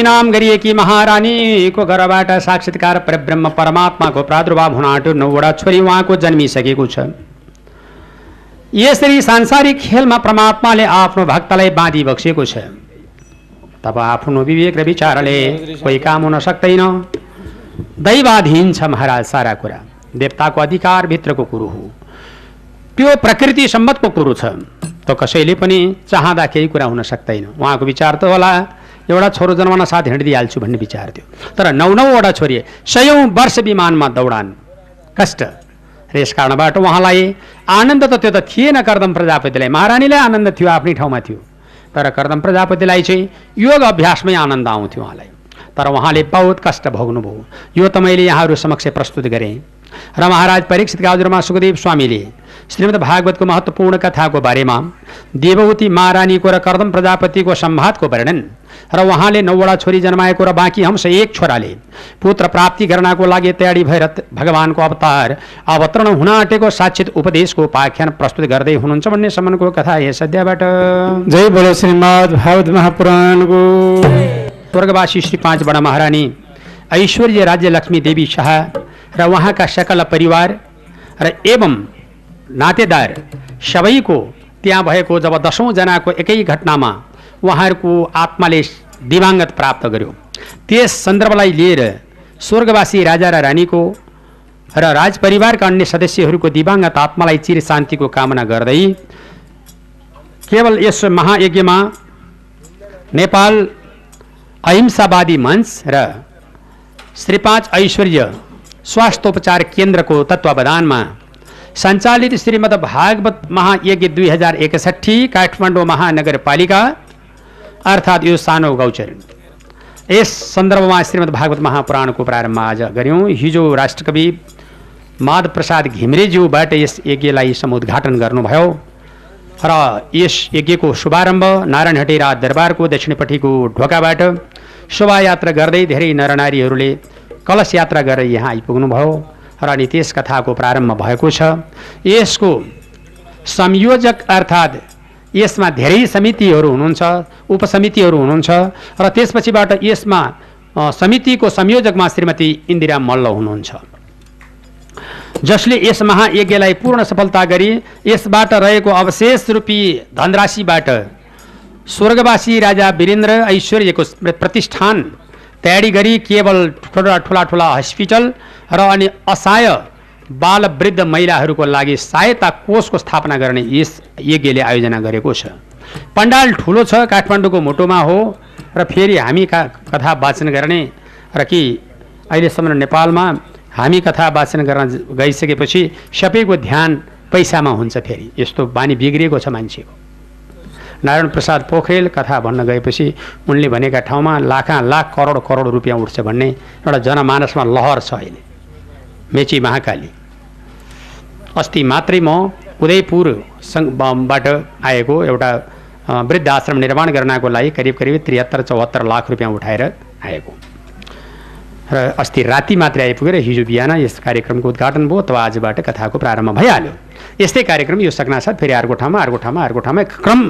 देवहूतिनाम गरिएकी महारानीको घरबाट साक्षात्कार परब्रह्म परमात्माको प्रादुर्भाव हुन आँट्यो नौवटा छोरी उहाँको जन्मिसकेको छ। यसरी सांसारिक खेलमा परमात्माले आफ्नो भक्तलाई बाँधी बक्सेको छ। तब आफ्नो विवेक र विचारले कोही काम हुन सक्दैन। दैवाधीन छ महाराज सारा कुरा। देवताको अधिकारभित्रको कुरो हो। त्यो प्रकृति सम्मतको कुरो छ। त कसैले पनि चाहँदा केही कुरा हुन सक्दैन। उहाँको विचार त होला। एउटा छोरो जन्मन साथ हिँडिदिइहाल्छु भन्ने विचार थियो। तर नौ नौवटा छोरी सयौँ वर्ष विमानमा दौडान। कष्ट। र यस कारणबाट उहाँलाई आनन्द त त्यो त थिएन कर्दम प्रजापतिलाई। महारानीलाई आनन्द थियो आफ्नै ठाउँमा थियो। तर कर्दम प्रजापतिलाई चाहिँ योग अभ्यासमै आनन्द आउँथ्यो उहाँलाई। तर उहाँले बहुत कष्ट भोग्नुभयो। यो त मैले यहाँहरू समक्ष प्रस्तुत गरेँ। र महाराज परीक्षितका हजुरमा सुखदेव स्वामीले श्रीमद् भागवतको महत्त्वपूर्ण कथाको बारेमा देववती महारानीको र कर्दम प्रजापतिको सम्वादको वर्णन र उहाँले नौवटा छोरी जन्माएको र बाँकी हंस एक छोराले पुत्र प्राप्ति गर्नको लागि तयारी भएर भगवानको अवतार अवतरण हुन आँटेको साक्षित उपदेशको उपाख्यान प्रस्तुत गर्दै हुनुहुन्छ भन्ने सम्मको कथा यस अध्यायबाट। जय बोलो श्रीमद् भागवत महापुराणको स्वर्गवासी श्री पाँच बडा महारानी ऐश्वर्य राज्य लक्ष्मी देवी शाह र उहाँका सकल परिवार र एवं नातेदार सबैको त्यहाँ भएको जब दसौँजनाको एकै घटनामा उहाँहरूको आत्माले दिवाङ्गत प्राप्त गर्यो। त्यस सन्दर्भलाई लिएर स्वर्गवासी राजा र रानीको र राजपरिवारका अन्य सदस्यहरूको दिवाङ्गत आत्मालाई चिर शान्तिको कामना गर्दै केवल यस महायज्ञमा नेपाल अहिंसावादी मञ्च र श्री पाँच ऐश्वर्य स्वास्थ्योपचार केन्द्रको तत्त्वावधानमा सञ्चालित श्रीमद् भागवत महायज्ञ दुई हजार एकसट्ठी काठमाडौँ महानगरपालिका अर्थात् यो सानो गौचर यस सन्दर्भमा श्रीमद् भागवत महापुराणको प्रारम्भ आज गऱ्यौँ हिजो राष्ट्रकवि माध प्रसाद घिम्रेज्यूबाट यस यज्ञलाई समुद्घाटन गर्नुभयो र यस यज्ञको शुभारम्भ नारायण हटेरा दरबारको दक्षिणपट्टिको ढोकाबाट शोभायात्रा गर्दै धेरै नरनारीहरूले कलश यात्रा गरेर यहाँ आइपुग्नुभयो र अनि त्यस कथाको प्रारम्भ भएको छ। यसको संयोजक अर्थात् यसमा धेरै समितिहरू हुनुहुन्छ उपसमितिहरू हुनुहुन्छ र त्यसपछिबाट यसमा समितिको संयोजकमा श्रीमती इन्दिरा मल्ल हुनुहुन्छ। जसले यस महायज्ञलाई पूर्ण सफलता गरी यसबाट रहेको अवशेष रूपी धनराशिबाट स्वर्गवासी राजा वीरेन्द्र ऐश्वर्यको प्रतिष्ठान तयारी गरी केवल ठुला ठुला ठुला हस्पिटल र अनि असहाय बाल वृद्ध महिलाहरूको लागि सहायता कोषको स्थापना गर्ने यस यज्ञले आयोजना गरेको छ। पण्डाल ठुलो छ काठमाडौँको मोटोमा हो र फेरि हामी का कथा वाचन गर्ने र कि अहिलेसम्म नेपालमा हामी कथा वाचन गर्न गइसकेपछि सबैको ध्यान पैसामा हुन्छ फेरि। यस्तो बानी बिग्रिएको छ मान्छेको। नारायण प्रसाद पोखरेल कथा भन्न गएपछि उनले भनेका ठाउँमा लाखा लाख करोड करोड रुपियाँ उठ्छ भन्ने एउटा जनमानसमा लहर छ अहिले। मेची महाकाली। अस्ति मात्रै म उदयपुर सङ्घबाट आएको एउटा वृद्ध आश्रम निर्माण गर्नको लागि करिब करिब त्रिहत्तर चौहत्तर लाख रुपियाँ उठाएर आएको। र अस्ति राति मात्रै आइपुगेर हिजो बिहान यस कार्यक्रमको उद्घाटन भयो तब आजबाट कथाको प्रारम्भ भइहाल्यो। यस्तै कार्यक्रम यो सक्नासाथ फेरि अर्को ठाउँमा अर्को ठाउँमा अर्को ठाउँमा क्रम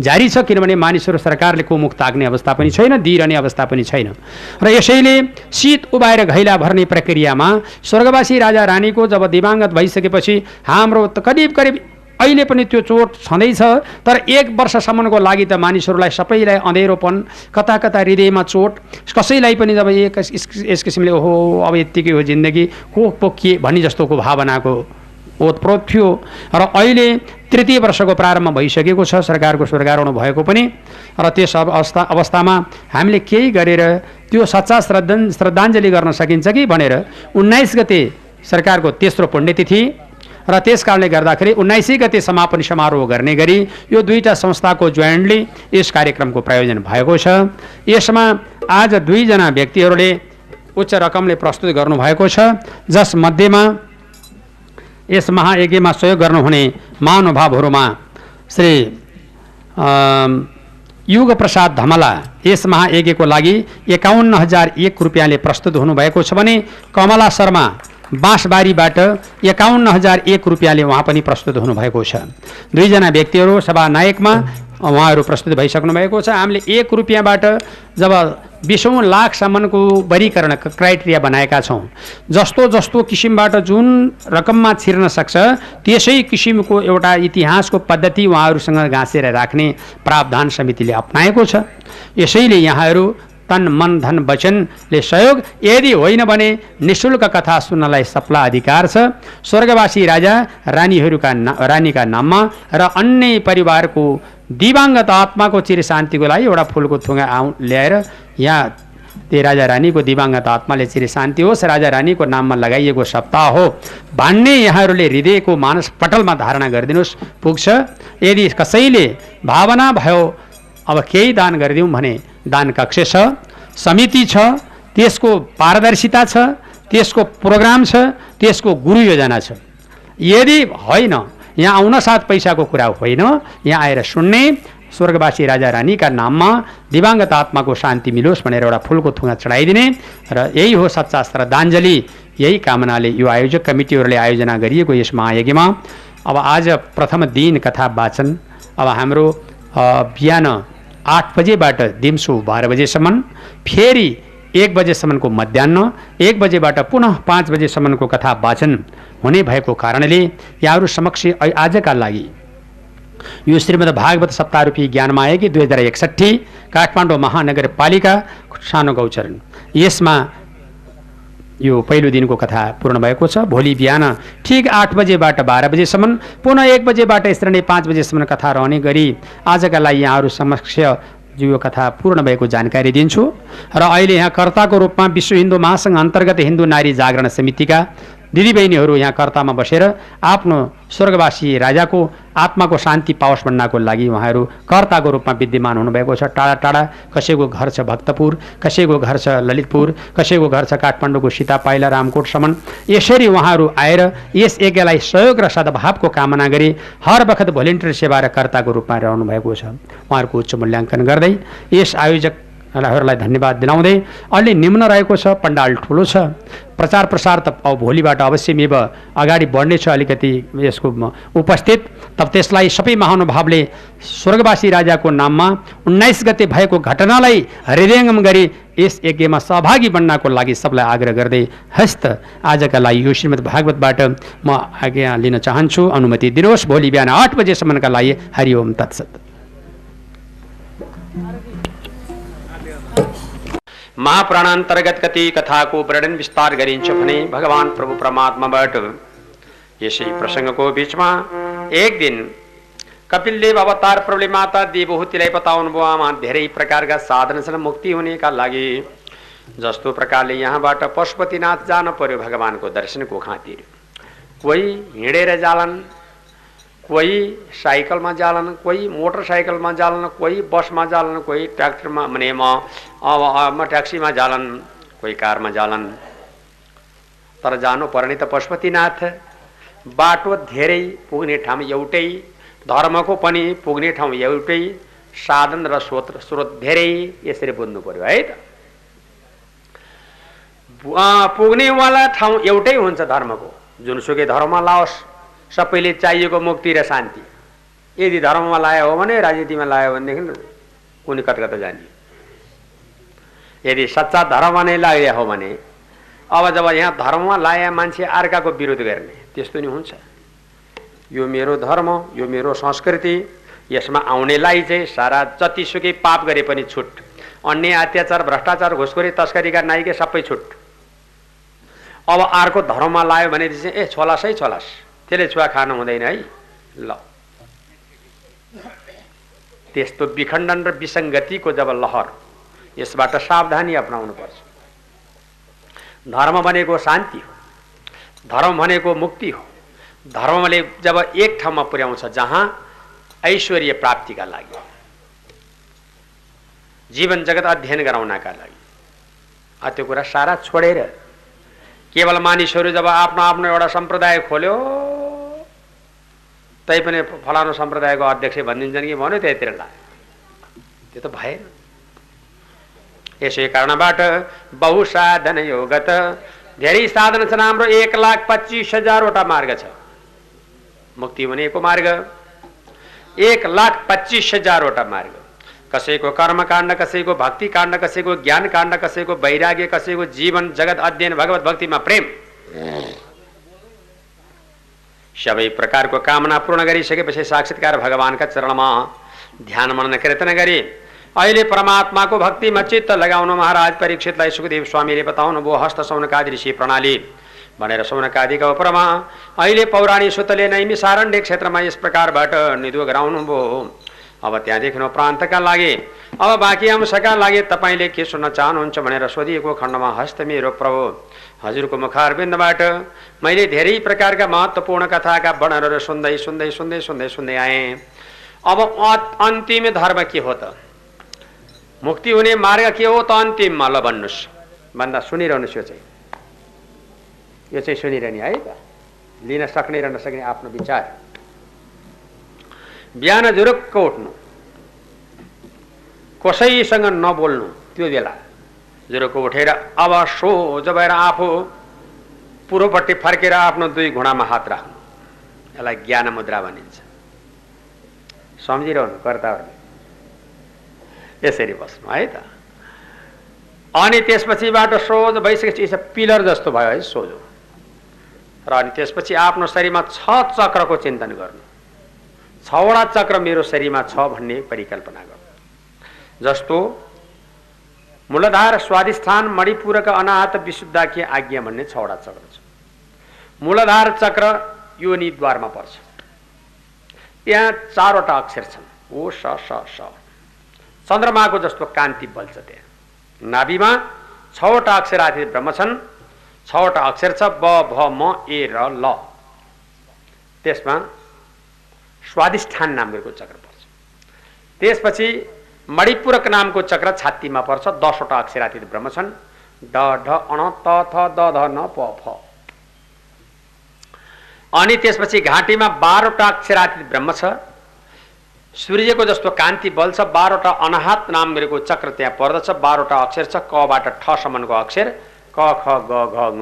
जारी छ किनभने मानिसहरू सरकारले को मुख ताक्ने अवस्था पनि छैन दिइरहने अवस्था पनि छैन। र यसैले शीत उभाएर घैला भर्ने प्रक्रियामा स्वर्गवासी राजा रानीको जब दिवाङ्गत भइसकेपछि हाम्रो करिब करिब अहिले पनि त्यो चोट छँदैछ तर एक वर्षसम्मको लागि त मानिसहरूलाई सबैलाई अँधेरोपन कता कता हृदयमा चोट कसैलाई पनि जब एक यस- किसिमले ओहो अब यत्तिकै हो जिन्दगी को पो के भन्ने जस्तोको भावनाको ओतप्रोत थियो। र अहिले तृतीय वर्षको प्रारम्भ भइसकेको छ सरकारको स्वर्गारोहण भएको पनि। र त्यस अवस्था अवस्थामा हामीले केही गरेर त्यो सच्चा श्रद्धान् श्रद्धाञ्जली गर्न सकिन्छ कि भनेर उन्नाइस गते सरकारको तेस्रो पुण्यतिथि र त्यस कारणले गर्दाखेरि उन्नाइसै गते समापन समारोह गर्ने गरी यो दुईवटा संस्थाको जोइन्टली यस कार्यक्रमको प्रायोजन भएको छ। यसमा आज दुईजना व्यक्तिहरूले उच्च रकमले प्रस्तुत गर्नुभएको छ। जसमध्येमा यस महायज्ञमा सहयोग गर्नुहुने महानुभावहरूमा श्री युग प्रसाद धमला यस महायज्ञको लागि एकाउन्न हजार एक रुपियाँले प्रस्तुत हुनुभएको छ भने कमला शर्मा बाँसबारीबाट एकाउन्न हजार एक रुपियाँले उहाँ पनि प्रस्तुत हुनुभएको छ। दुईजना व्यक्तिहरू सभानायकमा उहाँहरू प्रस्तुत भइसक्नु भएको छ। हामीले एक रुपियाँबाट जब बिसौँ लाखसम्मको वर्गीकरण क्राइटेरिया बनाएका छौँ। जस्तो जस्तो किसिमबाट जुन रकममा छिर्न सक्छ त्यसै किसिमको एउटा इतिहासको पद्धति उहाँहरूसँग घाँसेर राख्ने प्रावधान समितिले अप्नाएको छ। यसैले यहाँहरू तन मन धन वचनले सहयोग। यदि होइन भने निशुल्क कथा सुन्नलाई सप्ला अधिकार छ। स्वर्गवासी राजा रानीहरूका ना रानीका नाममा र अन्य परिवारको दिवाङ्गत आत्माको चिर शान्तिको लागि एउटा फुलको थुङ्गा आउ ल्याएर यहाँ त्यो राजा रानीको दिवाङ्गत आत्माले चिर शान्ति होस्। राजा रानीको नाममा लगाइएको सप्ताह हो। भन्ने यहाँहरूले हृदयको मानस पटलमा धारणा गरिदिनुहोस्। पुग्छ। यदि कसैले भावना भयो अब केही दान गरिदिउँ भने दान कक्ष छ समिति छ त्यसको पारदर्शिता छ त्यसको प्रोग्राम छ त्यसको गुरु योजना छ। यदि होइन यहाँ आउन साथ पैसाको कुरा होइन यहाँ आएर सुन्ने स्वर्गवासी राजा रानीका नाममा दिवाङ्गत आत्माको शान्ति मिलोस् भनेर एउटा फुलको थुङ्गा चढाइदिने र यही हो सच्चा श्रद्धाञ्जली यही कामनाले यो आयोजक कमिटीहरूले आयोजना गरिएको यस महायज्ञमा। अब आज प्रथम दिन कथा वाचन। अब हाम्रो बिहान आठ बजेबाट दिउँसो बाह्र बजेसम्म फेरि एक बजेसम्मको मध्याह एक बजेबाट पुनः पाँच बजेसम्मको कथा वाचन हुने भएको कारणले यहाँहरू समक्ष आजका लागि। यो श्रीमद् भागवत सप्ताहरूपी ज्ञानमायकी दुई हजार एकसट्ठी काठमाडौँ महानगरपालिका सानो गौचरण यसमा यो पहिलो दिनको कथा पूर्ण भएको छ। भोलि बिहान ठिक आठ बजेबाट बाह्र बजेसम्म पुनः एक बजेबाट यसरी नै पाँच बजेसम्म कथा रहने गरी आजका लागि यहाँहरू समक्ष यो कथा पूर्ण भएको जानकारी दिन्छु। र अहिले यहाँ कर्ताको रूपमा विश्व हिन्दू महासङ्घ अन्तर्गत हिन्दू नारी जागरण समितिका दिदीबहिनीहरू यहाँ कर्तामा बसेर आफ्नो स्वर्गवासी राजाको आत्माको शान्ति पाओस् भन्नको लागि उहाँहरू कर्ताको रूपमा विद्यमान हुनुभएको छ। टाढा टाढा कसैको घर छ भक्तपुर कसैको घर छ ललितपुर कसैको घर छ काठमाडौँको सीता पाइला रामकोटसम्म। यसरी उहाँहरू आएर यस यज्ञलाई सहयोग र सद्भावको कामना गरी हर बखत भोलिन्टियर सेवा र कर्ताको रूपमा रहनु भएको छ। उहाँहरूको उच्च मूल्याङ्कन गर्दै यस आयोजकहरूलाई धन्यवाद दिलाउँदै अलि निम्न रहेको छ पण्डाल ठुलो छ। प्रचार प्रसार त अब भोलिबाट अवश्यमेव अगाडि बढ्नेछ अलिकति यसको उपस्थित। तब त्यसलाई सबै महानुभावले स्वर्गवासी राजाको नाममा उन्नाइस गते भएको घटनालाई हृदयङ्गम गरी यस यज्ञमा सहभागी बन्नको लागि सबलाई आग्रह गर्दै हस्त आजका लागि यो श्रीमद् भागवतबाट म आज्ञा लिन चाहन्छु। अनुमति दिनुहोस्। भोलि बिहान आठ बजेसम्मका लागि हरिओम तत्सत। महाप्राणान्तर्गत कति कथाको वर्णन विस्तार गरिन्छ भने भगवान् प्रभु परमात्माबाट। यसै प्रसङ्गको बिचमा एक दिन कपिलदेव अवतार प्रभुले माता देवहूतिलाई बताउनु भयो आमा धेरै प्रकारका साधन छन् मुक्ति हुनेका लागि। जस्तो प्रकारले यहाँबाट पशुपतिनाथ जान पर्यो भगवान्को दर्शनको खातिर। कोही हिँडेर जालान् कोही साइकलमा जालान् कोही मोटरसाइकलमा जालान् कोही बसमा जालान् कोही ट्र्याक्टरमा भने म ट्याक्सीमा जालान् कोही कारमा जालान्। तर जानु पर्ने त पशुपतिनाथ। बाटो धेरै पुग्ने ठाउँ एउटै। धर्मको पनि पुग्ने ठाउँ एउटै। साधन र स्रोत स्रोत धेरै। यसरी बुझ्नु पर्यो है त? पुग्नेवाला ठाउँ एउटै हुन्छ धर्मको। जुनसुकै धर्ममा लाओस्। सबैले चाहिएको मुक्ति र शान्ति। यदि धर्ममा लायो हो भने राजनीतिमा लायो भनेदेखि कुनै कता जाने यदि सच्चा धर्ममा नै लाग्यो हो भने अब जब यहाँ धर्ममा लाए मान्छे अर्काको विरोध गर्ने त्यस्तो नि हुन्छ। यो मेरो धर्म यो मेरो संस्कृति यसमा आउनेलाई चाहिँ सारा जतिसुकै पाप गरे पनि छुट। अन्य अत्याचार भ्रष्टाचार घुसखोरी तस्करीका नाइके सबै छुट। अब अर्को धर्ममा लायो भने चाहिँ ए छोलास छोलास। त्यसले छुवा खानु हुँदैन है। ल। त्यस्तो विखण्डन र विसङ्गतिको जब लहर यसबाट सावधानी अप्नाउनुपर्छ। धर्म भनेको शान्ति हो। धर्म भनेको मुक्ति हो। धर्मले जब एक ठाउँमा पुर्याउँछ जहाँ ऐश्वर्य प्राप्तिका लागि जीवन जगत अध्ययन गराउनका लागि। त्यो कुरा सारा छोडेर केवल मानिसहरू जब आफ्नो आफ्नो एउटा सम्प्रदाय खोल्यो तैपनि फलानु सम्प्रदायको अध्यक्ष भनिदिन्छन् कि भन्यो त्यतिर ला त्यो त भएन। यसै कारणबाट बहुसाधन योगत धेरै साधन छन्। हाम्रो एक लाख पच्चिस हजारवटा मार्ग छ। मुक्ति हुनेको मार्ग। एक लाख पच्चिस हजारवटा मार्ग। कसैको कर्मकाण्ड कसैको भक्ति काण्ड कसैको ज्ञान काण्ड कसैको वैराग्य कसैको जीवन जगत अध्ययन भगवत भक्तिमा प्रेम। सबै प्रकारको कामना पूर्ण गरिसकेपछि साक्षात्कार भगवान्का चरणमा ध्यान मनन कीर्तन गरे अहिले परमात्माको भक्तिमा चित्त लगाउनु महाराज परीक्षितलाई सुखदेव स्वामीले बताउनु भयो हस्त सौनकादि ऋषि प्रणाली। भनेर सौनकादिका उपरमा अहिले पौराणी सुतले नै मिसारण्य क्षेत्रमा यस प्रकारबाट निधो गराउनु भयो। अब त्यहाँदेखि प्रान्तका लागि अब बाँकी अंशका लागि तपाईँले के सुन्न चाहनुहुन्छ भनेर सोधिएको खण्डमा हस्त मेरो प्रभु। हजुरको मुखारबिन्दबाट मैले धेरै प्रकारका महत्त्वपूर्ण कथाका वर्णनहरू सुन्दै सुन्दै सुन्दै सुन्दै सुन्दै आएँ। अब अन्तिम धर्म के हो त? मुक्ति हुने मार्ग के हो त अन्तिममा? ल भन्नुहोस्। भन्दा सुनिरहनुहोस् यो चाहिँ। यो चाहिँ सुनिरहने है त। लिन सक्ने र नसक्ने आफ्नो विचार। बिहान जुरुक्क उठ्नु। कसैसँग नबोल्नु। त्यो बेला जुरुक्क उठेर अब सोझ भएर आफू पूर्वपट्टि फर्केर आफ्नो दुई घुँडामा हात राख्नु। यसलाई ज्ञान मुद्रा भनिन्छ। सम्झिरहनु कर्ताहरूले। यसरी बस्नु है त। अनि त्यसपछिबाट सोझ भइसकेपछि पिलर जस्तो भयो है सोझो। र अनि त्यसपछि आफ्नो शरीरमा छ चक्रको चिन्तन गर्नु। छवटा चक्र मेरो शरीरमा छ भन्ने परिकल्पना गर्नु। जस्तो मूलधार स्वाधिष्ठान मणिपुरका अनाहत विशुद्धाख्य आज्ञा भन्ने छवटा चक्र छ। मूलधार चक्र योनिद्वारमा पर्छ। त्यहाँ चारवटा अक्षर छन्। ओ स स स चन्द्रमाको जस्तो कान्ति बल्छ त्यहाँ। नाभिमा छवटा अक्षराधित ब्रह्म छन्। छवटा अक्षर छ ब भ म ए र ल। त्यसमा स्वादिष्ठान नामको चक्र पर्छ। त्यसपछि मणिपूरक नामको चक्र छातीमा पर्छ दसवटा अक्षरातीत ब्रह्म छन्। ड ढ अण त थ द ध न प फ। अनि त्यसपछि घाँटीमा बाह्रवटा अक्षरातीत ब्रह्म छ। सूर्यको जस्तो कान्ति बल छ बाह्रवटा अनाहत नाम गरेको चक्र त्यहाँ पर्दछ। बाह्रवटा अक्षर छ कबाट ठसम्मको अक्षर। क ख ग घ ङ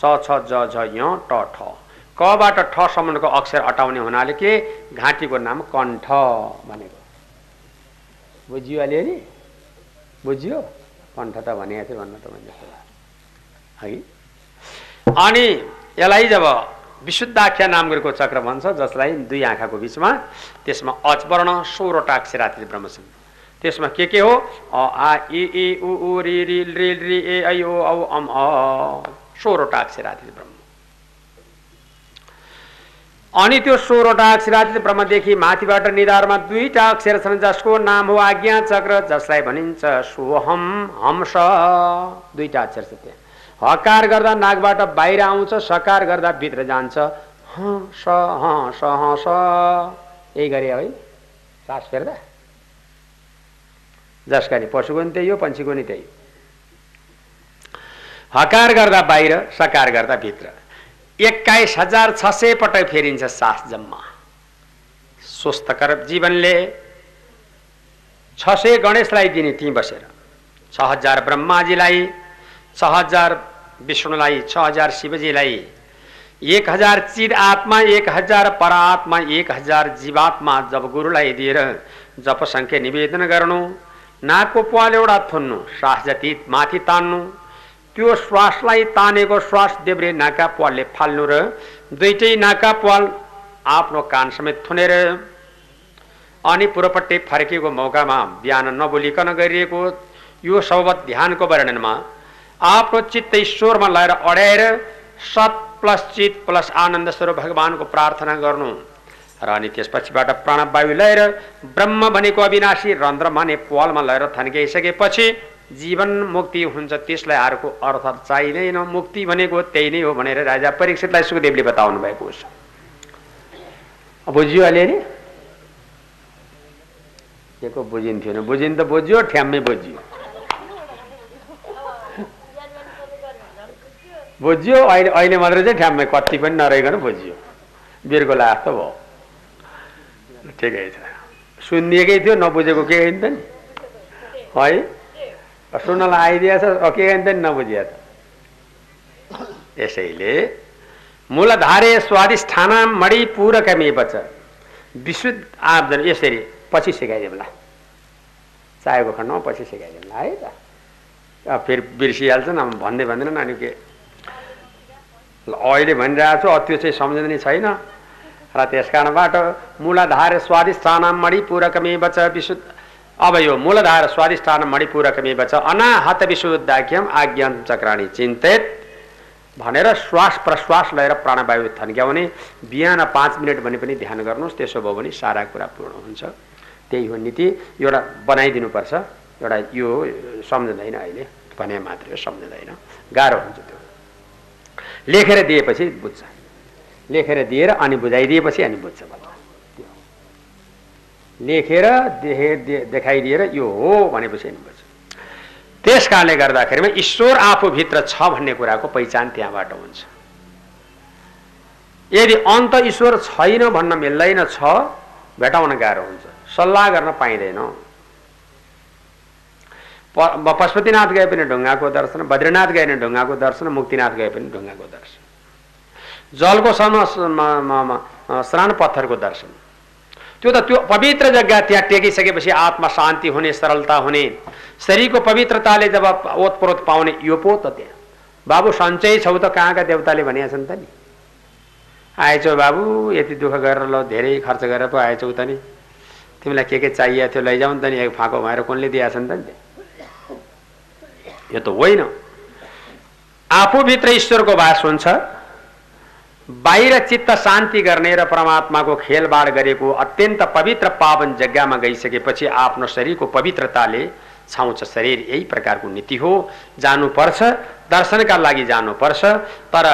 च छ ज झ य ट ठ। कबाट ठसम्मको अक्षर अटाउने हुनाले के? घाँटीको नाम कण्ठ भनेको। बुझियो अलिअलि बुझियो कण्ठ त भनेको थियो भन्नु त मैले है? अनि यसलाई जब विशुद्धाख्या नाम गरेको चक्र भन्छ जसलाई दुई आँखाको बिचमा त्यसमा अचवर्ण सोह्रवटा अक्षराती ब्रह्म छन् त्यसमा के के हो? अ आ इ उ रि रि रि रि ए ऐ ओ औ अम अ सोह्रवटा अक्षराती ब्रह्म। अनि त्यो सोह्रवटा अक्षराती ब्रह्मदेखि माथिबाट निधारमा दुईटा अक्षर छन् जसको नाम हो आज्ञा चक्र जसलाई भनिन्छ सोहम हंस। दुईटा अक्षर छ त्यहाँ। हकार गर्दा नाकबाट बाहिर आउँछ सकार गर्दा भित्र जान्छ। यही गरे है। सास फेर्दा? जसका नि पशुको नि त्यही हो पन्छीको नि त्यही हकार गर्दा बाहिर सकार गर्दा भित्र। एक्काइस हजार छ सय पटक फेरिन्छ सास जम्मा। स्वस्थकर जीवनले छ सय गणेशलाई दिने त्यहीँ बसेर छ हजार ब्रह्माजीलाई छ हजार विष्णुलाई छ हजार शिवजीलाई एक हजार चिर आत्मा एक हजार परात्मा एक हजार जीवात्मा जब गुरुलाई दिएर जप सङ्ख्या निवेदन गर्नु नाकको पाल एउटा थुन्नु श्वास जति माथि तान्नु त्यो श्वासलाई तानेको श्वास देब्रे नाका पालले फाल्नु र दुइटै नाका पाल आफ्नो कान समेत थुनेर अनि पूर्वपट्टि फर्किएको मौकामा बिहान नबोलिकन गरिएको यो सौबत ध्यानको वर्णनमा आफ्नो चित्त ईश्वरमा लगाएर अड्याएर सत प्लस चित प्लस आनन्द स्वरूप भगवान्को प्रार्थना गर्नु। र अनि त्यसपछिबाट प्राणवायु लिएर ब्रह्म भनेको अविनाशी रन्ध्र भने पालमा लिएर थन्काइसकेपछि जीवन मुक्ति हुन्छ त्यसलाई अर्को अर्थ चाहिँदैन। मुक्ति भनेको त्यही नै हो भनेर राजा परीक्षितलाई सुखदेवले बताउनु भएको छ। बुझ्यो अलिअलि? के को बुझिन्थ्यो भने बुझिन् त बुझ्यो ठ्याम्मै बुझ्यो। बुझ्यो अहिले अहिले मात्रै चाहिँ ठ्याम्मै कति पनि नरहेकन बुझ्यो। बिर्को जस्तो भयो। ठिकै छ। सुनिएकै थियो नबुझेको के नि त नि है? सुन्नलाई आइदिएछ के नि त नि नबुझिया त यसैले मूलधारे स्वादिष्ठान मणि पूरकमे बच विशुद्ध आब्दन यसरी पछि सिकाइदिउँला चाहेको खण्डमा पछि सिकाइदिउँला है त अब फेरि बिर्सिहाल्छन् अब भन्दै भन्दैन नानी के ल अहिले भनिरहेको छु त्यो चाहिँ सम्झिने छैन र त्यस कारणबाट मूलधार स्वादिष्ठान मणिपूरकमे बच विशुद्ध अब यो मूलधार स्वादिष्ठान मणिपूरकमे बच अनाहत विशुद्धाख्यम आज्ञान चक्राणी चिन्तित। भनेर श्वास प्रश्वास लिएर प्राणवायु थन्क्याउने बिहान पाँच मिनट भने पनि ध्यान गर्नुहोस् त्यसो भयो भने सारा कुरा पूर्ण हुन्छ। त्यही हो नीति। एउटा बनाइदिनुपर्छ। एउटा यो सम्झँदैन अहिले भने मात्रै सम्झँदैन। गाह्रो हुन्छ त्यो। लेखेर दिएपछि बुझ्छ। लेखेर दिएर अनि बुझाइदिएपछि अनि बुझ्छ त्यो लेखेर देखे देखाइदिएर यो हो भनेपछि बुझ्छ त्यस कारणले गर्दाखेरिमा ईश्वर आफूभित्र छ भन्ने कुराको पहिचान त्यहाँबाट हुन्छ। यदि अन्त ईश्वर छैन भन्न मिल्दैन छ भेटाउन गाह्रो हुन्छ। सल्लाह गर्न पाइँदैन। पशुपतिनाथ गए पनि ढुङ्गाको दर्शन बद्रीनाथ गए पनि ढुङ्गाको दर्शन मुक्तिनाथ गए पनि ढुङ्गाको दर्शन। जलको सम स्नान पत्थरको दर्शन। त्यो त त्यो पवित्र जग्गा त्यहाँ टेकिसकेपछि आत्मा शान्ति हुने सरलता हुने। शरीरको पवित्रताले जब ओतप्रोत पाउने यो पो त त्यहाँ। बाबु सन्चै छौ त कहाँका देवताले भनेका छन् त नि? आएछौ बाबु यति दुःख गरेर ल धेरै खर्च गरेर पो आएछौ त नि। तिमीलाई के के चाहिएको थियो लैजाउ नि त नि एक फाँको भएर कोनले दिएछन् त नि? यो त होइन। आफूभित्र ईश्वरको बास हुन्छ। बाहिर चित्त शान्ति गर्ने र परमात्माको खेलबाड गरेको अत्यन्त पवित्र पावन जग्गामा गइसकेपछि आफ्नो शरीरको पवित्रताले छाउँछ शरीर। यही प्रकारको नीति हो। जानुपर्छ दर्शनका लागि जानुपर्छ तर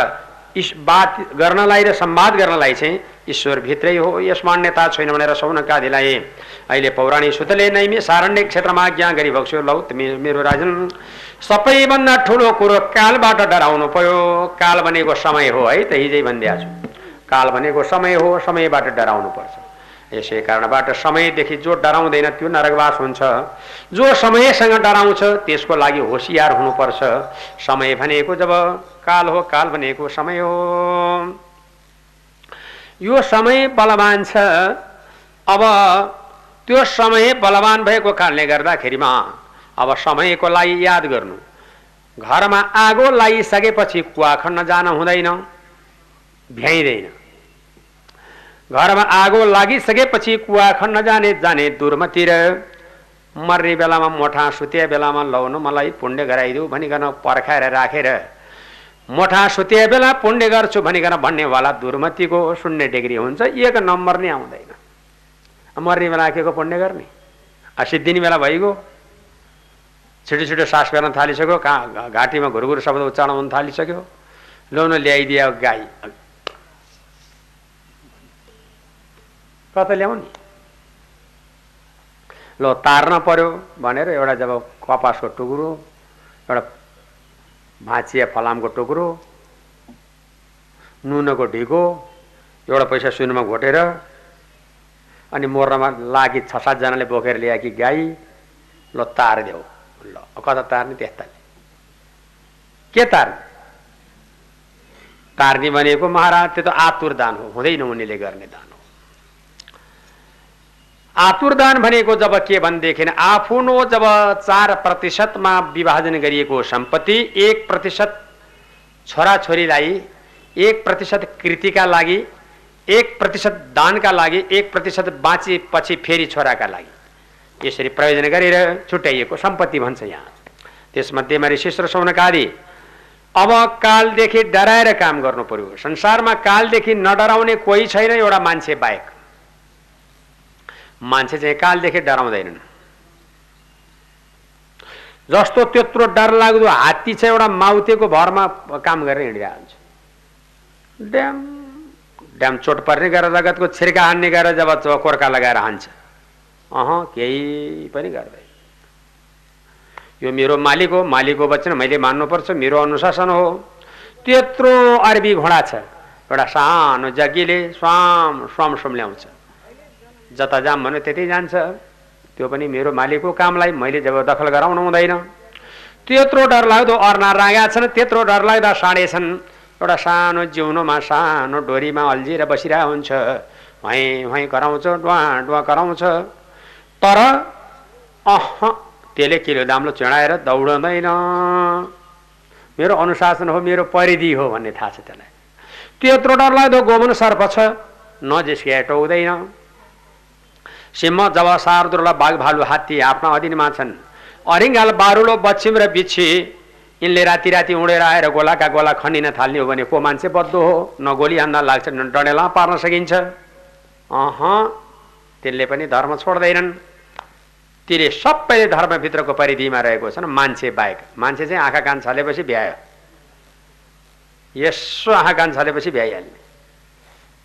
इस बात गर्नलाई र संवाद गर्नलाई चाहिँ ईश्वर भित्रै हो यस मान्यता छैन भनेर सौनकादिलाई अहिले पौराणिक सुतले नै सारण्य क्षेत्रमा आज्ञा गरी भक्स्यो लौ मेरो राजन। सबैभन्दा ठुलो कुरो कालबाट डराउनु पर्यो काल भनेको समय हो है त हिजै भनिदिएको छु। काल भनेको समय हो समयबाट डराउनु पर्छ। यसै कारणबाट समयदेखि जो डराउँदैन त्यो नरकवास हुन्छ। जो समयसँग डराउँछ त्यसको लागि होसियार हुनुपर्छ। समय भनेको जब काल हो काल भनेको समय हो। यो समय बलवान छ। अब त्यो समय बलवान भएको कारणले गर्दाखेरिमा अब समयको लागि याद गर्नु। घरमा आगो लगाइसकेपछि कुवा खन्न जान हुँदैन भ्याइँदैन। घरमा आगो लागिसकेपछि कुवा खन्न जाने जाने दुर्मतिर मर्ने बेलामा मोठा सुते बेलामा लाउनु मलाई पुण्य गराइदेऊ भनिकन पर्खाएर राखेर मोठा सुते बेला पुण्य गर्छु भनिकन भन्नेवाला दुर्मतिको शून्य डिग्री हुन्छ एक नम्बर नै आउँदैन। मर्ने बेला के को पुण्य गर्ने। सिद्धिने बेला भइगयो। छिटो छिटो सास फेर्न थालिसक्यो कहाँ घाँटीमा घुरघुर शब्द उच्चारण हुन थालिसक्यो। ल्याउन ल्याइदियो गाई। कता ल्याउने? ल तार्न पर्यो भनेर एउटा जब कपासको टुक्रो एउटा भाँचिया फलामको टुक्रो नुनको ढिको एउटा पैसा सुनमा घोटेर अनि मर्नमा लागि छ सातजनाले बोकेर ल्याएकी गाई ल तारिदेऊ ल कता तार्ने त्यस्ताले के तार्ने तार्ने भनेको महाराज त्यो त आतुर दान हो। हुँदैन उनीले गर्ने दान। हो आतुर दान भनेको जब के भनेदेखि आफ्नो जब चार प्रतिशतमा विभाजन गरिएको सम्पत्ति एक प्रतिशत छोराछोरीलाई एक प्रतिशत कृतिका लागि एक प्रतिशत दानका लागि एक प्रतिशत बाँचेपछि फेरि छोराका लागि। यसरी प्रयोजन गरेर छुट्याइएको सम्पत्ति भन्छ यहाँ। त्यसमध्येमा ऋषिश्वर सौनकादि अब कालदेखि डराएर काम गर्नु पर्यो। संसारमा कालदेखि नडराउने कोही छैन एउटा मान्छे बाहेक। मान्छे चाहिँ कालदेखि डराउँदैनन्। जस्तो त्यत्रो डर लाग्दो हात्ती चाहिँ एउटा माउतेको भरमा काम गरेर हिँडिरहेको हुन्छ ड्याम ड्याम चोट पर्ने गरेर रगतको छिर्का हान्ने गरेर जब कोर्का लगाएर हान्छ। अह केही पनि गर्दैन। यो मेरो मालिक हो मालिकको वचन मैले मान्नुपर्छ मेरो अनुशासन हो। त्यत्रो अरबी घोडा छ। एउटा सानो जग्गीले स्वाम स्वाम स्वाम ल्याउँछ जता जाम भन्यो त्यतै जान्छ। त्यो पनि मेरो मालिकको कामलाई मैले जब दखल गराउनु हुँदैन। त्यत्रो डरलाग्दो अर्ना रागा छन् त्यत्रो डरलाग्दा साँडे छन्। एउटा सानो जिउनोमा सानो डोरीमा अल्झिएर बसिरहेको हुन्छ। भैँ भैँ कराउँछ डुवा डुवा कराउँछ। तर अह त्यसले किलो दाम्लो चढाएर दौडँदैन। मेरो अनुशासन हो मेरो परिधि हो भन्ने थाहा छ त्यसलाई। त्यत्रो डरलाग्दो गोमन सर्प छ नजिस्किया टोक्दैन सिंह जब सारदुर्ला बाघ भालु हात्ती आफ्ना अधीनमा छन्। अरिङ्गाल बारुलो बच्छिम र बिच्छी यिनले राति राति उडेर आएर गोलाका गोला खनिन थाल्ने हो भने को मान्छे बद्दो हो? न गोली हान्दा लाग्छ न डडेला पार्न सकिन्छ। अह त्यसले पनि धर्म छोड्दैनन्। तिले सबैले धर्मभित्रको परिधिमा रहेको छन् मान्छे बाहेक। मान्छे चाहिँ आँखा कान छलेपछि भ्यायो। यसो आँखा कान छलेपछि भ्याइहाल्ने।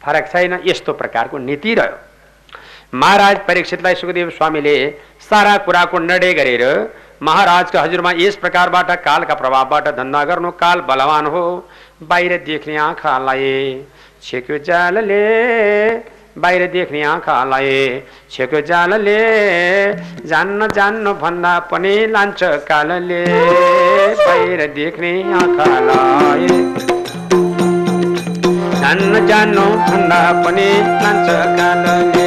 फरक छैन यस्तो प्रकारको नीति रह्यो। महाराज परीक्षितलाई सुखदेव स्वामीले सारा कुराको निर्णय गरेर महाराजका हजुरमा यस प्रकारबाट कालका प्रभावबाट धन्दा गर्नु काल बलवान हो। बाहिर देख्ने आँखालाई छेक्यो जालले। बाहिर देख्ने आँखालाई छेक्यो जालले। जान्न जान्नु भन्दा पनि लान्छ कालले। बाहिर देख्ने आँखालाई जान्न जान्नु भन्दा पनि लान्छ कालले।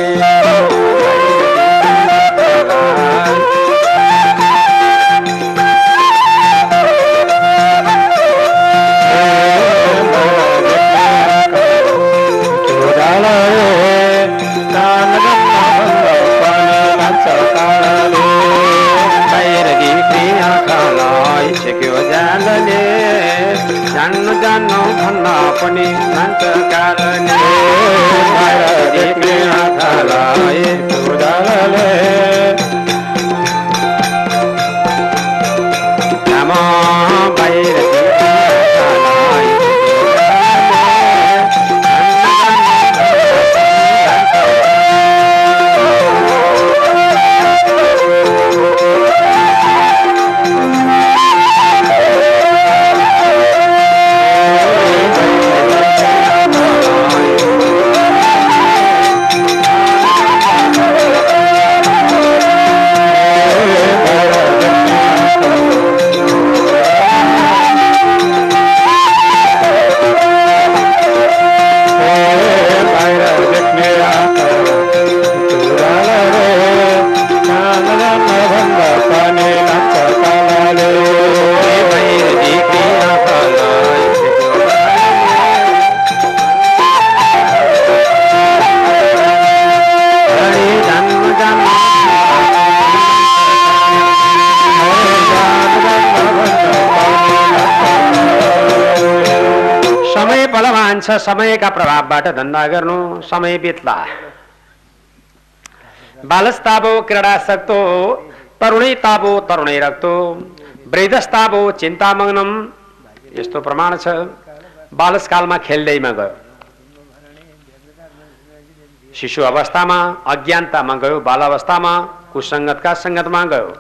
पनि लान्छ कालले बलवान छ समयका प्रभावबाट धन्दा गर्नु समय बित्ला बालस्ताबो क्रीडासक्तो तरुणै ताबो तरुणै रक्तो वृद्धस्ताबो चिन्तामग्नम यस्तो प्रमाण छ। बालसकालमा खेल्दैमा गयो शिशु अवस्थामा अज्ञानतामा गयो बाल अवस्थामा कुसङ्गतका सङ्गतमा गयो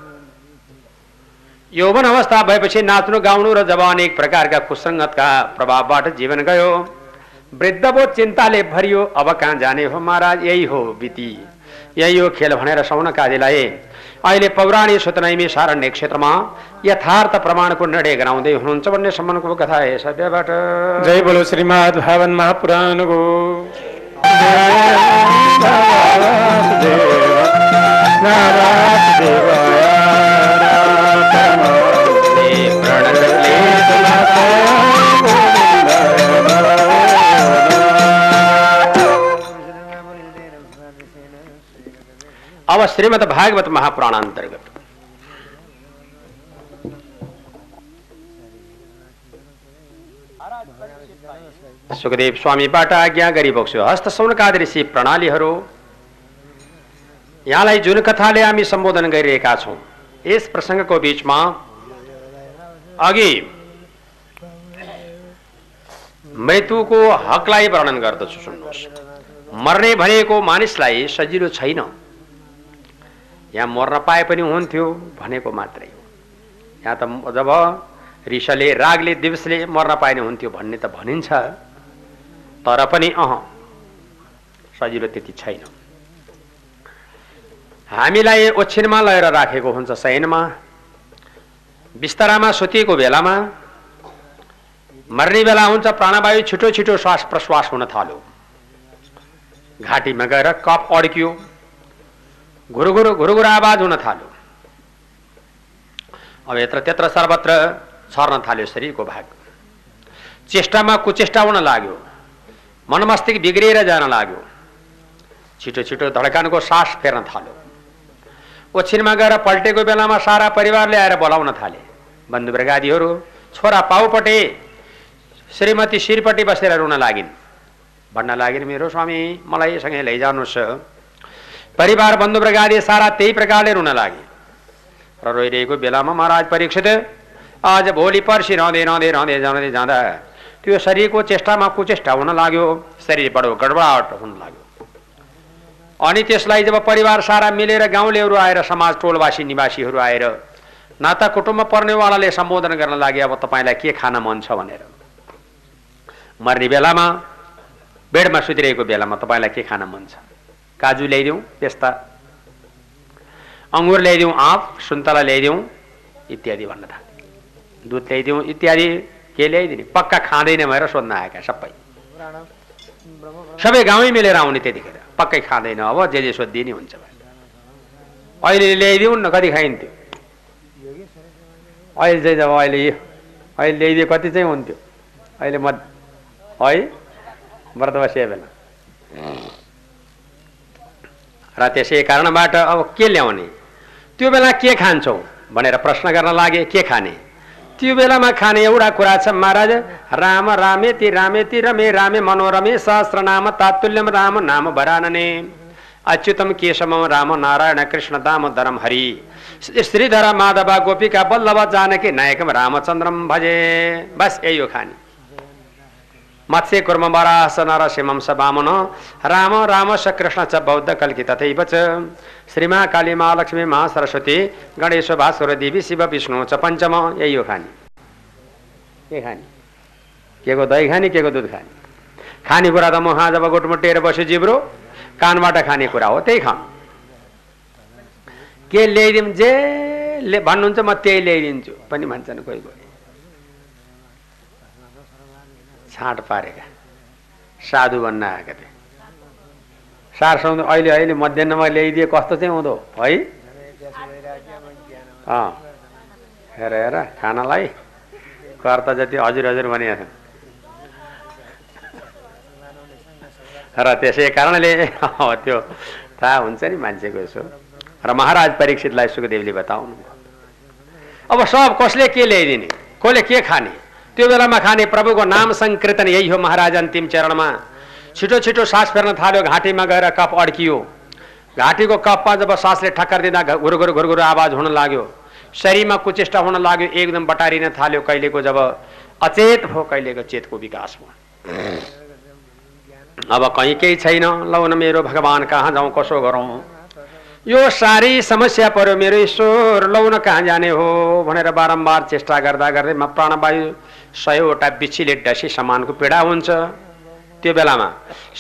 यौवन अवस्था भएपछि नाच्नु गाउनु र जब अनेक प्रकारका कुसङ्गतका प्रभावबाट जीवन गयो। वृद्धको चिन्ताले भरियो, अब कहाँ जाने हो महाराज? यही हो बिती। यही हो खेल भनेर सौनकादिलाई अहिले पौराणिक सुतनैमी सारण्य क्षेत्रमा यथार्थ प्रमाणको निर्णय गराउँदै हुनुहुन्छ भन्ने सम्बन्धको कथा है सभ्यबाट। जय बोलो श्रीमद् भागवत महापुराणको अब श्रीमद भागवत महापुराण अंतर्गत सुखदेव स्वामीबाट आज्ञा गरिबक्छु हस्त सौनकाद ऋषि प्रणालीहरू। यहाँलाई जुन कथाले हामी सम्बोधन गरिरहेका छौँ, यस प्रसङ्गको बिचमा अघि मृत्युको हकलाई वर्णन गर्दछु, सुन्नुहोस्। मर्ने भनेको मानिसलाई सजिलो छैन। यहाँ मर्न पाए पनि हुन्थ्यो भनेको मात्रै हो। यहाँ त जब रिसले रागले दिवसले मर्न नि हुन्थ्यो भन्ने त भनिन्छ। तर पनि अह सजिलो त्यति छैन। हामीलाई ओछिनमा लगेर राखेको हुन्छ शयनमा। बिस्तारामा सुतिएको बेलामा मर्ने बेला हुन्छ प्राणवायु छिटो छिटो श्वास प्रश्वास हुन थाल्यो। घाँटीमा गएर कप अड्कियो। घुरुघुरु घुरुघुरु आवाज हुन थाल्यो। अब यत्र त्यत्र सर्वत्र छर्न थाल्यो शरीरको भाग। चेष्टामा कुचेष्टा हुन लाग्यो। मनमस्तिष्क बिग्रिएर जान लाग्यो। छिटो छिटो धड्कानको सास फेर्न थाल्यो। ओछिनमा गएर पल्टेको बेलामा सारा परिवारले आएर बोलाउन थाले। बन्धु ब्रगादीहरू छोरा पाउपट्टि श्रीमती शिरपट्टि बसेर रुन लागिन्। भन्न लागिन् मेरो स्वामी मलाई सँगै लैजानुहोस् परिवार बन्धु ब्रगादी सारा त्यही प्रकारले रुन लागे र रोइरहेको बेलामा महाराज परीक्षित आज भोलि पर्सि रहँदै रहँदै रहँदै जाँदै जाँदा त्यो शरीरको चेष्टामा कुचेष्टा हुन लाग्यो शरीर बडो गडबडाट हुन लाग्यो अनि त्यसलाई जब परिवार सारा मिलेर गाउँलेहरू आएर समाज टोलवासी निवासीहरू आएर नाता कुटुम्ब पर्नेवालाले सम्बोधन गर्न लागे अब तपाईँलाई के खान मन छ भनेर मर्ने बेलामा बेडमा सुतिरहेको बेलामा तपाईँलाई के खान मन छ काजु ल्याइदिउँ पेस्ता। अङ्गुर ल्याइदिउँ आँप सुन्तला ल्याइदिउँ इत्यादि भन्न थाले दुध ल्याइदिउँ इत्यादि के ल्याइदिने? पक्का खाँदैन भनेर सोध्न आएका सबै। सबै गाउँै मिलेर आउने त्यतिखेर। पक्कै खाँदैन अब जे जे सोधिदिने हुन्छ अहिले ल्याइदिउँ न कति खाइन्थ्यो? अहिले चाहिँ जब अहिले अहिले ल्याइदियो कति चाहिँ हुन्थ्यो? अहिले म है? व्रत बसिए बेला र त्यसै कारणबाट अब के ल्याउने? त्यो बेला के खान्छौ? भनेर प्रश्न गर्न लागे के खाने? त्यो बेलामा खाने एउटा कुरा छ महाराज राम रामेति रामेति रमे रामे मनोरमे सहस्र नाम तातुल्यम राम नाम भरानने। अच्युतम केशवम राम नारायण कृष्ण दामोदरम हरि। श्रीधर माधव गोपिका बल्लभ जानकी नायकम रामचन्द्रम भजे। बस यही हो खाने। नरसिंहं स वामन राम राम कृष्ण च बौद्ध कल्कि तथैव च। श्रीमा काली महालक्ष्मी महा सरस्वती गणेश भास्कर देवी शिव विष्णु च पञ्चम। यही हो खाने के खाने के को दही खाने के को दुध खाने। खानेकुरा त मुखा जब गोटमुटेर बस्यो जिब्रो कानबाट खाने कुरा हो त्यही खानु के ल्याइदिउँ जे ले भन्नुहुन्छ म त्यही ल्याइदिन्छु पनि भन्छन् कोही कोही। छाँट पारेका। साधु भन्न आएका थिए। सार अहिले अहिले मध्याहमा ल्याइदिए कस्तो चाहिँ हुँदो? है? अँ। हेर हेर खानालाई। कर्ता जति हजुर हजुर भनेका छन् र त्यसै कारणले त्यो थाहा हुन्छ नि मान्छेको यसो। र महाराज परीक्षितलाई सुखदेवले बताउनु अब सब कसले के ल्याइदिने? कसले के खाने? त्यो बेलामा खाने प्रभुको नाम सङ्कीर्तन यही हो महाराज अन्तिम चरणमा। छिटो छिटो सास फेर्न थाल्यो घाँटीमा गएर कप अड्कियो। घाँटीको कपमा जब सासले ठक्कर दिँदा घुरघुर घुरघुर आवाज हुन लाग्यो। शरीरमा कुचेष्टा हुन लाग्यो एकदम बटारिन थाल्यो कहिलेको जब अचेत भयो कहिलेको चेतको विकास भयो अब कहीँ केही छैन। लौ न मेरो भगवान् कहाँ जाउँ कसो गरौँ? यो साह्रै समस्या पर्यो मेरो ईश्वर लौ न कहाँ जाने हो भनेर बारम्बार चेष्टा गर्दा गर्दै म प्राणवायु सयवटा बिच्छीले डसे समानको पीडा हुन्छ। त्यो बेलामा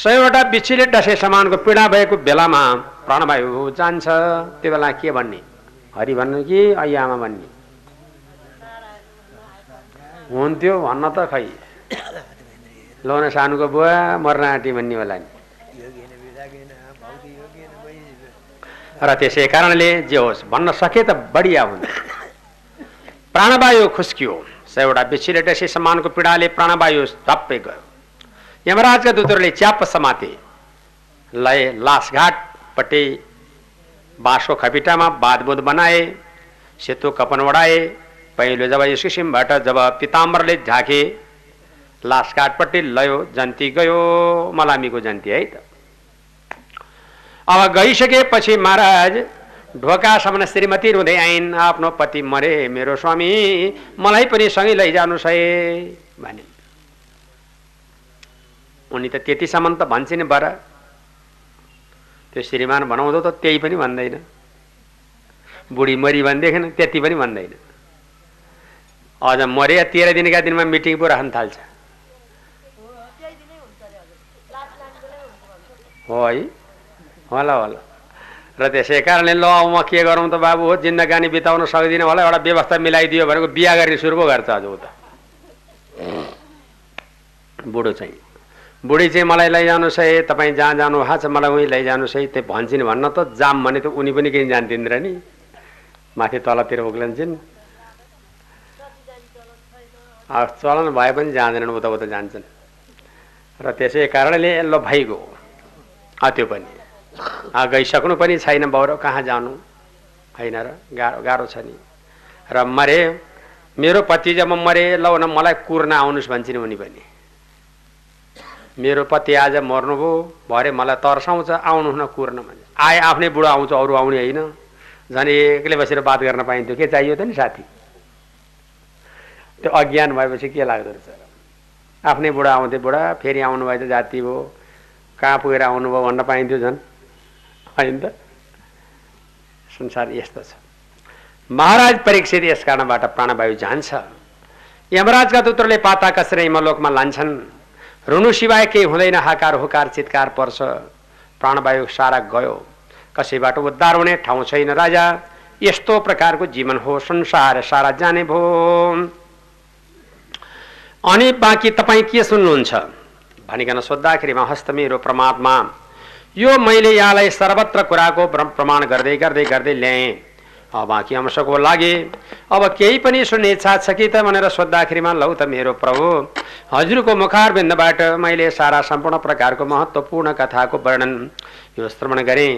सयवटा बिच्छीले डसे समानको पीडा भएको बेलामा प्राणवायु जान्छ। त्यो बेला के भन्ने? हरि भन्नु कि अय्यामा भन्ने? हुन्थ्यो भन्न त खै। लोन सानुको बुवा मर्न आँटी भन्ने होला नि। र त्यसै कारणले जे होस् भन्न सके त बढिया हुन्छ प्राणवायु खुस्कियो। बिछिले डसे समानको पीडाले प्राणवायु धप्पै गयो। यमराजका दूतहरूले च्याप समाते। लय लासघाटपट्टि बाँसको खपिटामा बाँधबुँध बनाए सेतो कपन ओढाए पहिलो जब यस किसिमबाट जब पिताम्बरले झाके लासघाटपट्टि लयो जन्ती गयो मलामीको जन्ती है त। अब गइसकेपछि महाराज ढोकासम्म श्रीमती रुँदै आइन्। आफ्नो पति मरे मेरो स्वामी मलाई पनि सँगै लैजानुहोस् है भने। उनी त त्यतिसम्म त भन्छ नि बर। त्यो श्रीमान बनाउँदो त त्यही पनि भन्दैन। बुढी मरी भनेदेखि त्यति पनि भन्दैन। अझ मरे तेह्र दिनका दिनमा मिटिङ पो राख्न थाल्छ। हो है। होला होला र त्यसै कारणले ल म के गरौँ त बाबु हो जिन्दगानी बिताउन सक्दिनँ होला एउटा व्यवस्था मिलाइदियो भनेको बिहा गर्ने सुरु पो गर्छ आज उता बुढो चाहिँ बुढी चाहिँ मलाई लैजानुहोस् है तपाईँ जहाँ जानु भएको छ मलाई उहीँ लैजानुहोस् है त्यो भन्छन् भन्न त जाम भने त उनी पनि केही जान्दिन र नि माथि तलतिर उक्लन्छन् चलन भए पनि जाँदैनन् उता उता जान्छन् र त्यसै कारणले ल भइगयो त्यो पनि गइसक्नु पनि छैन बाउ कहाँ जानु? होइन र गाह्रो गाह्रो छ नि। र मरे मेरो पति जब मरे ल न मलाई कुर्न आउनुहोस् भन्छन् उनी पनि। मेरो पति आज मर्नुभयो भरे मलाई तर्साउँछ आउनु न कुर्न भन्छ। आए आफ्नै बुढो आउँछ अरू आउने होइन। झन् एक्लै बसेर बात गर्न पाइन्थ्यो। के चाहियो त नि साथी? त्यो अज्ञान भएपछि के लाग्दो रहेछ? आफ्नै बुढा आउँथे बुढा फेरि आउनुभयो त जाति भयो कहाँ पुगेर आउनुभयो भन्न पाइन्थ्यो झन्। होइन। त संसार यस्तो छ। महाराज परीक्षित यस कारणबाट प्राणवायु जान्छ। यमराजका दूत्रले पाता कसेर यमलोकमा लान्छन् रुनु सिवाय केही हुँदैन हाकार हुकार चितकार पर्छ प्राणवायु सारा गयो। कसैबाट उद्धार हुने ठाउँ छैन राजा। यस्तो प्रकारको जीवन हो संसार सारा जाने भो। अनि बाँकी तपाईँ के सुन्नुहुन्छ? भनिकन सोद्धाखेरिमा हस्त मेरो परमात्मा। यो मैले यहाँलाई सर्वत्र कुराको प्र- प्रमाण गर्दै गर्दै गर्दै ल्याएँ। बाँकी अंशको लागि अब केही पनि सुन्ने इच्छा छ कि त भनेर सोद्धाखेरिमा लौ त मेरो प्रभु हजुरको मुखारबिन्दबाट मैले सारा सम्पूर्ण प्रकारको महत्त्वपूर्ण कथाको वर्णन यो श्रवण गरेँ।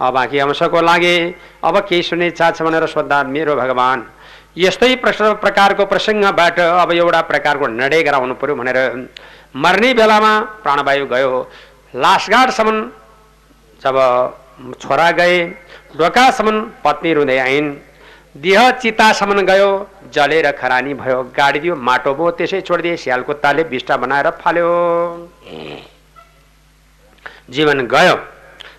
अब बाँकी अंशको लागि अब केही सुन्ने इच्छा छ भनेर सोद्धा मेरो भगवान् यस्तै प्रश्न प्रकारको प्रसङ्गबाट अब एउटा प्रकारको निर्णय गराउनु पर्यो भनेर मर्ने बेलामा प्राणवायु गयो। लासगाडसम्म जब छोरा गए ढोकासम्म पत्नी रुँदै आइन्। देह चितासम्म गयो जलेर खरानी भयो। गाडिदियो माटो भयो त्यसै छोडिदिए स्याल कुत्ताले बिस्टा बनाएर फाल्यो। जीवन गयो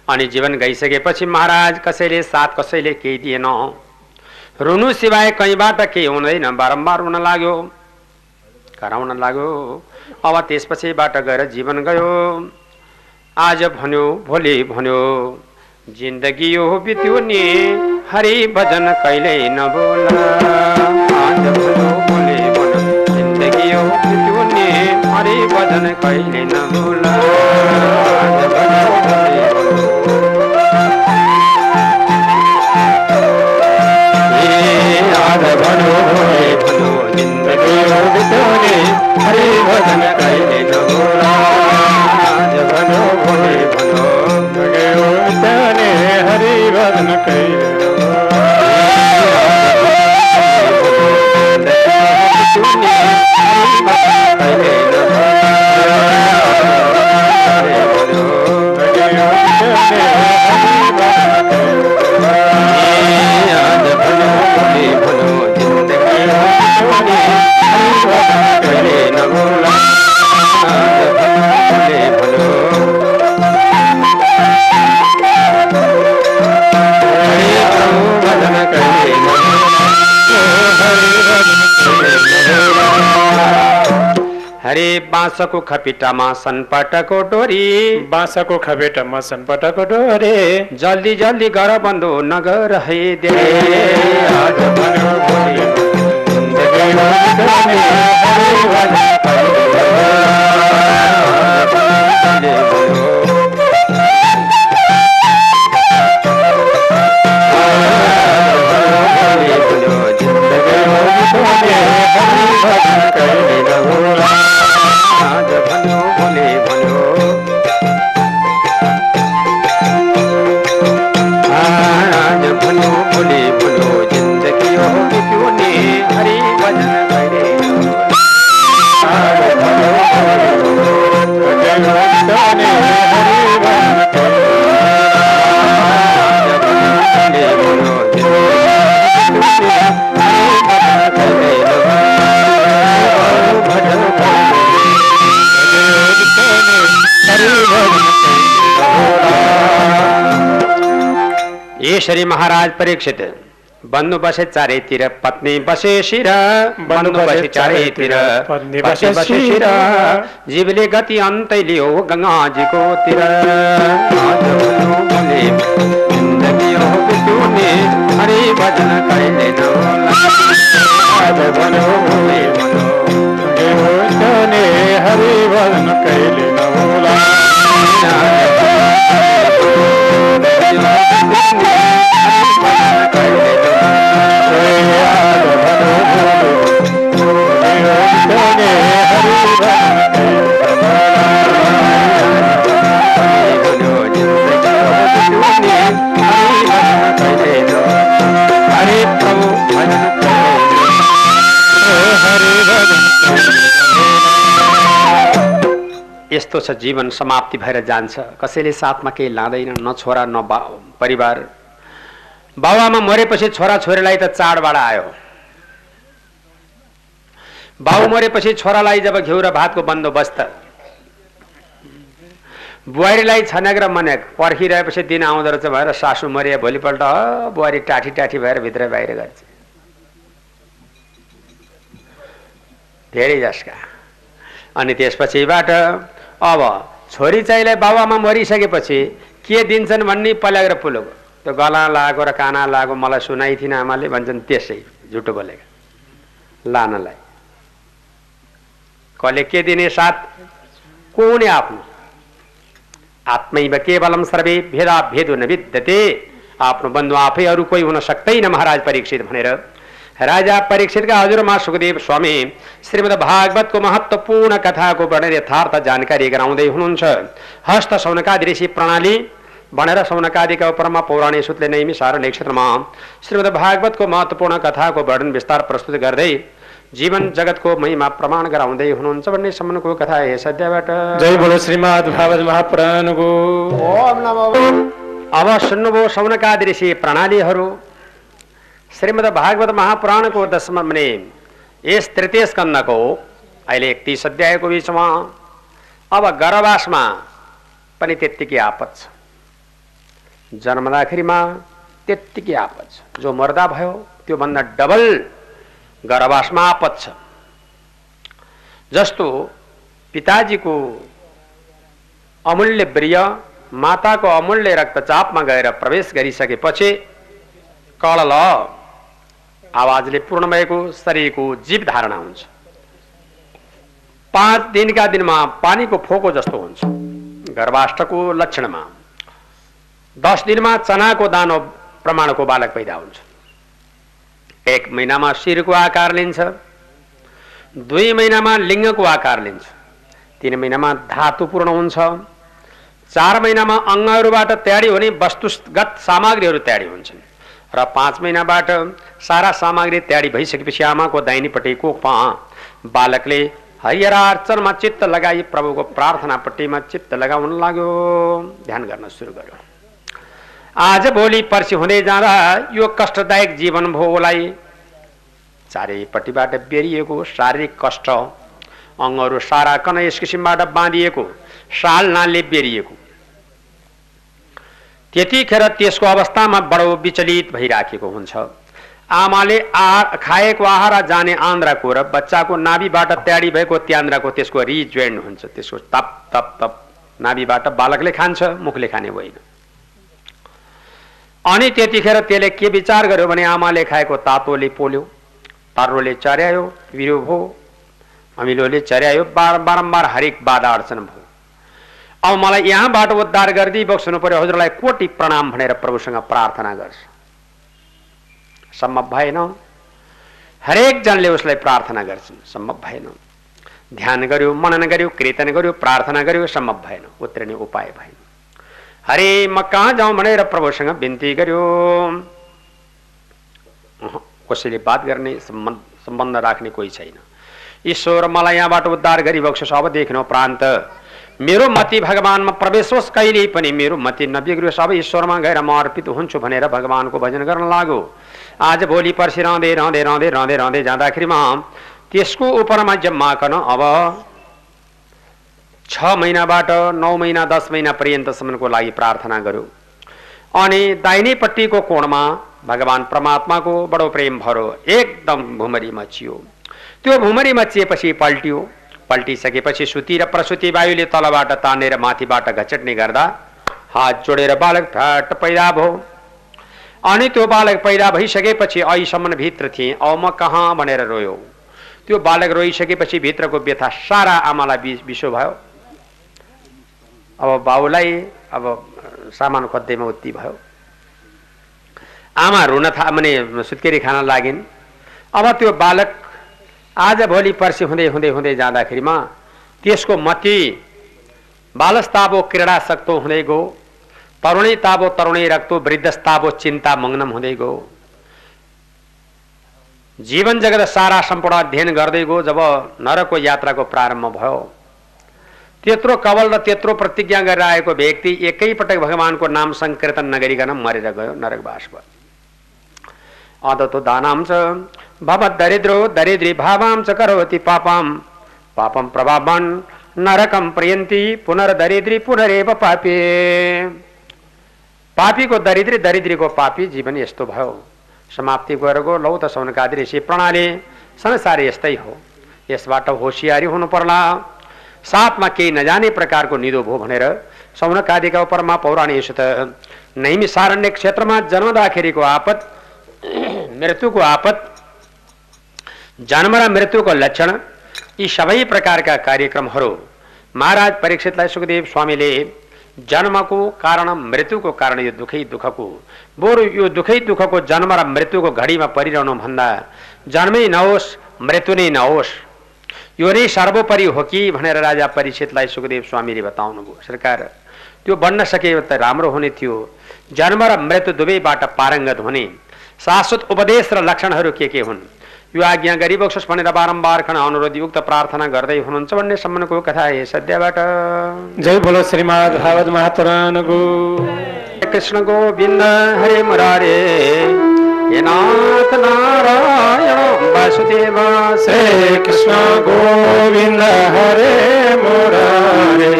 अनि जीवन गइसकेपछि महाराज कसैले साथ कसैले केही दिएन। रुनु सिवाय कहीँबाट केही हुँदैन बारम्बार हुन लाग्यो। कराउन लाग्यो। अब त्यसपछिबाट गएर जीवन गयो। आज भन्यो भोलि भन्यो जिन्दगी यो बित्यो नि हरि भजन कहिले नबोल। आज भन्यो भोलि भन्यो जिन्दगी यो बित्यो नि हरि भजन कहिले नबोल। आज भन्यो भोलि भन्यो। जिन्दगी यो बित्यो नि हरि भजन भजन बाँसको खपिटामा सनपटको डोरी। बाँसको खबेटमा सनपटको डोरे। जल्दी जल्दी गर बन्धु नगर है दे यसरी महाराज परीक्षित बन्नु बसे चारैतिर पत्नी बसे शिर बन्नु बसे चारैतिर पत्नी बसे शिर जीवले गति अन्तै लियो गङ्गाजीको तिर जिन्दगी हो बित्युने हरि भजन कहिले यस्तो छ जीवन समाप्ति भएर जान्छ। कसैले साथमा केही लाँदैन न छोरा न बा परिवार। बाबुआमा मरेपछि छोरा छोरीलाई त चाडबाड आयो। बाउ मरेपछि छोरालाई जब घिउ र भातको बन्दोबस्त। बुहारीलाई छन्याक र मन्याक। पर्खिरहेपछि दिन आउँदो रहेछ भएर सासु मरिए भोलिपल्ट "अ, बुहारी टाठी टाठी भएर भित्र बाहिर गर्छ धेरै जसका। अनि त्यसपछिबाट अब छोरी चाहिँलाई बाबामा मरिसकेपछि के दिन्छन् भन्ने पल्याएर पुलोको त्यो गला लागेको र काना लागेको मलाई सुनाइ थिएन आमाले भन्छन् त्यसै झुटो बोलेको। लानलाई। कसले के दिने साथ? को हुने आफ्नो। आत्मैव केवलम सर्वे भेदा भेदो न विद्यते। आफ्नो बन्धु आफै अरू कोही हुन सक्दैन महाराज परीक्षित भनेर राजा परीक्षितका हजुरमा सुखदेव स्वामी श्रीमद् भागवतको महत्त्वपूर्ण कथाको वर्णन यथार्थ जानकारी गराउँदै हुनुहुन्छ। हस्त सौनकादि ऋषि प्रणाली भनेर सौनकादिका उपरमा पौराणिक सूत्रले नैमी सार नक्षत्रमा श्रीमद् भागवतको महत्त्वपूर्ण कथाको वर्णन विस्तार प्रस्तुत गर्दै जीवन जगतको महिमा प्रमाण गराउँदै हुनुहुन्छ भन्ने सम्बन्धको कथा यस अध्यायबाट जय बोलो श्रीमद् भागवत महापुराणको अब सुन्नुभयो सौनकादि ऋषि प्रणालीहरू। श्रीमद् भागवत महापुराणको दशम भने यस तृतीय स्कन्दको अहिले एकतिस अध्यायको बिचमा अब गर्भवासमा पनि त्यत्तिकै आपत छ जन्मँदाखेरिमा त्यत्तिकै आपत छ जो मर्दा भयो त्योभन्दा डबल गर्भवासमा आपत छ जस्तो पिताजीको अमूल्य प्रिय माताको अमूल्य रक्तचापमा गएर प्रवेश गरिसकेपछि कलल आवाजले पूर्ण भएको शरीरको जीव धारणा हुन्छ। पाँच दिनका दिनमा पानीको फोको जस्तो हुन्छ। गर्भाष्टको लक्षणमा दस दिनमा चनाको दानो प्रमाणको बालक पैदा हुन्छ। एक महिनामा शिरको आकार लिन्छ। दुई महिनामा लिङ्गको आकार लिन्छ। तिन महिनामा धातुपूर्ण हुन्छ। चार महिनामा अङ्गहरूबाट तयारी हुने वस्तुगत सामग्रीहरू तयारी हुन्छन्। र पाँच महिनाबाट सारा सामग्री तयारी भइसकेपछि आमाको दाहिनेपट्टिको पा। बालकले हरिहरार्चनमा चित्त लगाई प्रभुको प्रार्थनापट्टिमा चित्त लगाउन लाग्यो। ध्यान गर्न सुरु गर्यो। आज भोलि पर्सि हुँदै जाँदा यो कष्टदायक जीवन भयो उसलाई चारैपट्टिबाट बेरिएको शारीरिक कष्ट, अङ्गहरू सारा कन यस किसिमबाट बाँधिएको, साल नालले बेरिएको। त्यतिखेर त्यसको अवस्थामा बडो विचलित भइराखेको हुन्छ। आमाले आहार खाएको आहार जाने आन्द्राको र बच्चाको नाभिबाट तयारी भएको त्यान्द्राको त्यसको रिजोइन्ट हुन्छ। त्यसको तप तप तप नाभिबाट बालकले खान्छ मुखले खाने होइन। अनि त्यतिखेर त्यसले के विचार गर्यो भने आमाले खाएको तातोले पोल्यो तारोले चर्यायो पिरो भयो अमिलोले चर्यायो बार बारम्बार हरेक बाधा अडचन भयो। अब मलाई यहाँबाट उद्धार गरिदिई बक्सनु पर्यो। हजुरलाई कोटि प्रणाम भनेर प्रभुसँग प्रार्थना गर्छ। सम्भव भएन। हरेक जनले उसलाई प्रार्थना गर्छन्। सम्भव भएन। ध्यान गर्यो मनन गर्यो कीर्तन गर्यो प्रार्थना गर्यो सम्भव भएन। उत्रिने उपाय भएन। हरे म कहाँ जाउँ भनेर प्रभुसँग बिन्ती गर्यो। कसैले बात गर्ने सम्बन्ध सम्बन्ध राख्ने कोही छैन। ईश्वर मलाई यहाँबाट उद्धार गरिबक्सोस् अबदेखि प्रान्त। मेरो मति भगवानमा प्रवेश होस् पनि। मेरो मति नबिग्रियोस्, अब ईश्वरमा गएर म अर्पित हुन्छु भनेर भगवानको भजन गर्न लाग्यो आज भोलि पर्सि रहँदै रहँदै रहँदै रहँदै रहँदै जाँदाखेरिमा त्यसको उपरमा जम्माकन अब छ महिनाबाट नौ महिना, दस महीना महिना पर्यन्तसम्मको लागि प्रार्थना गर्यो अनि दाहिनेपट्टिको कोणमा भगवान् परमात्माको बडो प्रेम भरो। एकदम भुमरी मचियो। त्यो भुमरी मचिएपछि पल्टियो। पल्टिसकेपछि सुती र प्रसुति वायुले तलबाट तानेर माथिबाट घचट्ने गर्दा हात जोडेर बालक फ्याट पैदा भयो। अनि बालक पैदा भइसकेपछि अहिसम्म भित्र थिएँ। औ, म कहाँ रोयो। त्यो बालक रोइसकेपछि भित्रको व्यथा सारा आमालाई वि- विषो भयो। अब बाउलाई अब सामान खोज्दैमा उत्ति भयो। आमा रुन था, माने सुत्केरी खान लागिन्। अब त्यो बालक आज भोलि पर्सि हुँदै हुँदै हुँदै जाँदाखेरिमा त्यसको मति बालस्ताबो क्रीडा सक्तो हुँदै गयो तरुणी ताबो तरुणी रक्तो वृद्धस्ताबो चिन्ता मग्नम हुँदै गयो जीवन जगत सारा सम्पूर्ण अध्ययन गर्दै गयो जब नरकको यात्राको प्रारम्भ भयो। त्यत्रो कवल र त्यत्रो प्रतिज्ञा गरेर आएको व्यक्ति एकैपटक भगवानको नाम सङ्कीर्तन नगरिकन मरेर गयो नरकवास भयो। अदतो दानां च भवत् दरिद्रो दरिद्री भावां च करोति पापां। पापं प्रभावान् नरकं प्रियन्ति पुनर्दरिद्री पुनरेव पापे। पापीको दरिद्री दरिद्रीको पापी जीवन यस्तो भयो। समाप्ति गरेको लौ त सौनकादि ऋषि प्रणाली संसार यस्तै हो। यसबाट होसियारी हुनु पर्ला साथमा केही नजाने प्रकारको निदो भयो भनेर सौनकादिका उपरमा पौराणिक त नैमी सारण्य क्षेत्रमा जन्मदाखेरिको आपत मृत्युको आपत जन्म र मृत्यु को लक्षण यी सबै प्रकारका कार्यक्रमहरू महाराज परीक्षितलाई सुखदेव स्वामीले जन्मको कारण मृत्युको कारण यो दुःखै दुःखको बरु यो दुःखै दुःखको जन्म र मृत्युको घडीमा जन्मै नहोस् मृत्यु नै नहोस् यो नै सर्वोपरि हो कि राजा परीक्षितलाई सुखदेव स्वामीले बताउनु भयो सरकार, त्यो बन्न सके त राम्रो हुने थियो। जन्म र मृत्यु दुवैबाट पारङ्गत हुने। शाश्वत उपदेश र लक्षणहरू के के हुन्? यो आज्ञा गरिबक्सोस् भनेर बारम्बार खन अनुरोध युक्त प्रार्थना गर्दै हुनुहुन्छ भन्ने सम्बन्धको कथा हे सद्यबाट। जय बोलो श्रीमद् भागवत महापुराणको कृष्ण गोविन्द हरे मुरारे। हे नाथ नारायण वासुदेव श्री कृष्ण गोविन्द हरे मुरारे।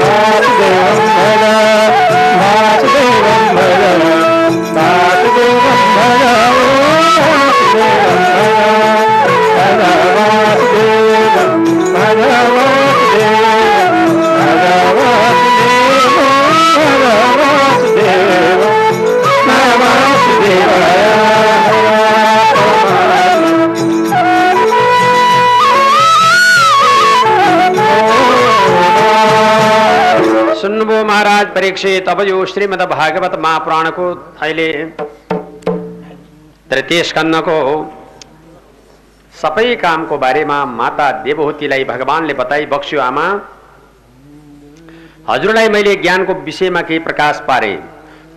वासुदेवं महाराज परीक्षित अब यो श्रीमद् भागवत महापुराणको अहिले तृतीय स्कन्धको सबै कामको बारेमा माता देवहूतिलाई भगवानले बताइ बक्स्यो आमा हजुरलाई मैले ज्ञानको विषयमा केही प्रकाश पारे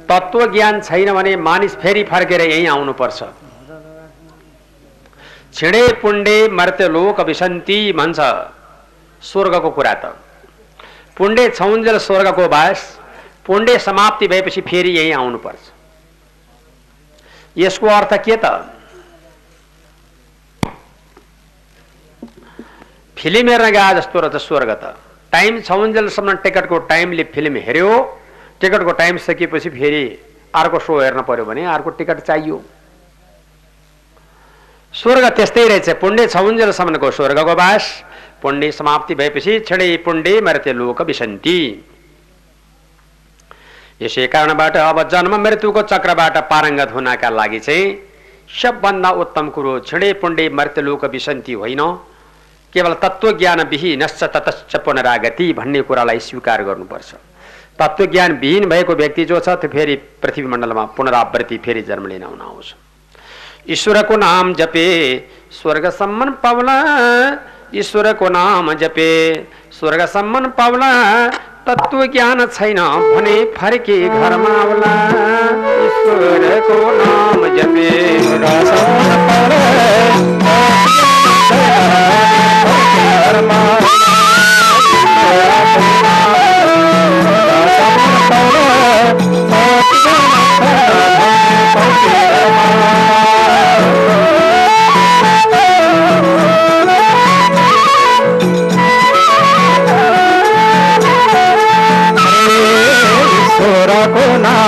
तत्त्व ज्ञान छैन भने मानिस फेरि फर्केर यहीँ आउनुपर्छ छिडे पुण्डे मर्त्य लोक विसन्ती भन्छ स्वर्गको कुरा त पुण्डे छौन्जेल स्वर्गको बास पुण्डे समाप्ति भएपछि फेरि यहीँ आउनुपर्छ यसको अर्थ के त? फिल्म हेर्न गए जस्तो रहेछ स्वर्ग त। टाइम छौन्जेलसम्म टिकटको टाइमले फिल्म हेऱ्यो। टिकटको टाइम सकिएपछि फेरि अर्को सो हेर्न पर्यो भने अर्को टिकट चाहियो। स्वर्ग त्यस्तै रहेछ। पुण्डे छौन्जेलसम्मको स्वर्गको बास पुण्य समाप्ति भएपछि छिडै पुण्डे मर्त्य लोक विसन्ती यसै कारणबाट अब जन्म मृत्युको चक्रबाट पारङ्गत हुनका लागि चाहिँ सबभन्दा उत्तम कुरो छिडे पुण्डे मर्त्य लोक विसन्ती होइन। केवल तत्त्वज्ञान विहीनश्च ततश्च पुनरागति भन्ने कुरालाई स्वीकार गर्नुपर्छ। तत्त्वज्ञान विहीन भएको व्यक्ति जो छ त्यो फेरि पृथ्वी मण्डलमा पुनरावृत्ति फेरि जन्म लिन आउन आउँछ। ईश्वरको नाम जपे स्वर्ग सम्मान ईश्वरको नाम जपे स्वर्ग सम्मान पाउला तत्व ज्ञान छैन भने फर्के घरमा आउला ईश्वरको नाम जपे घरमा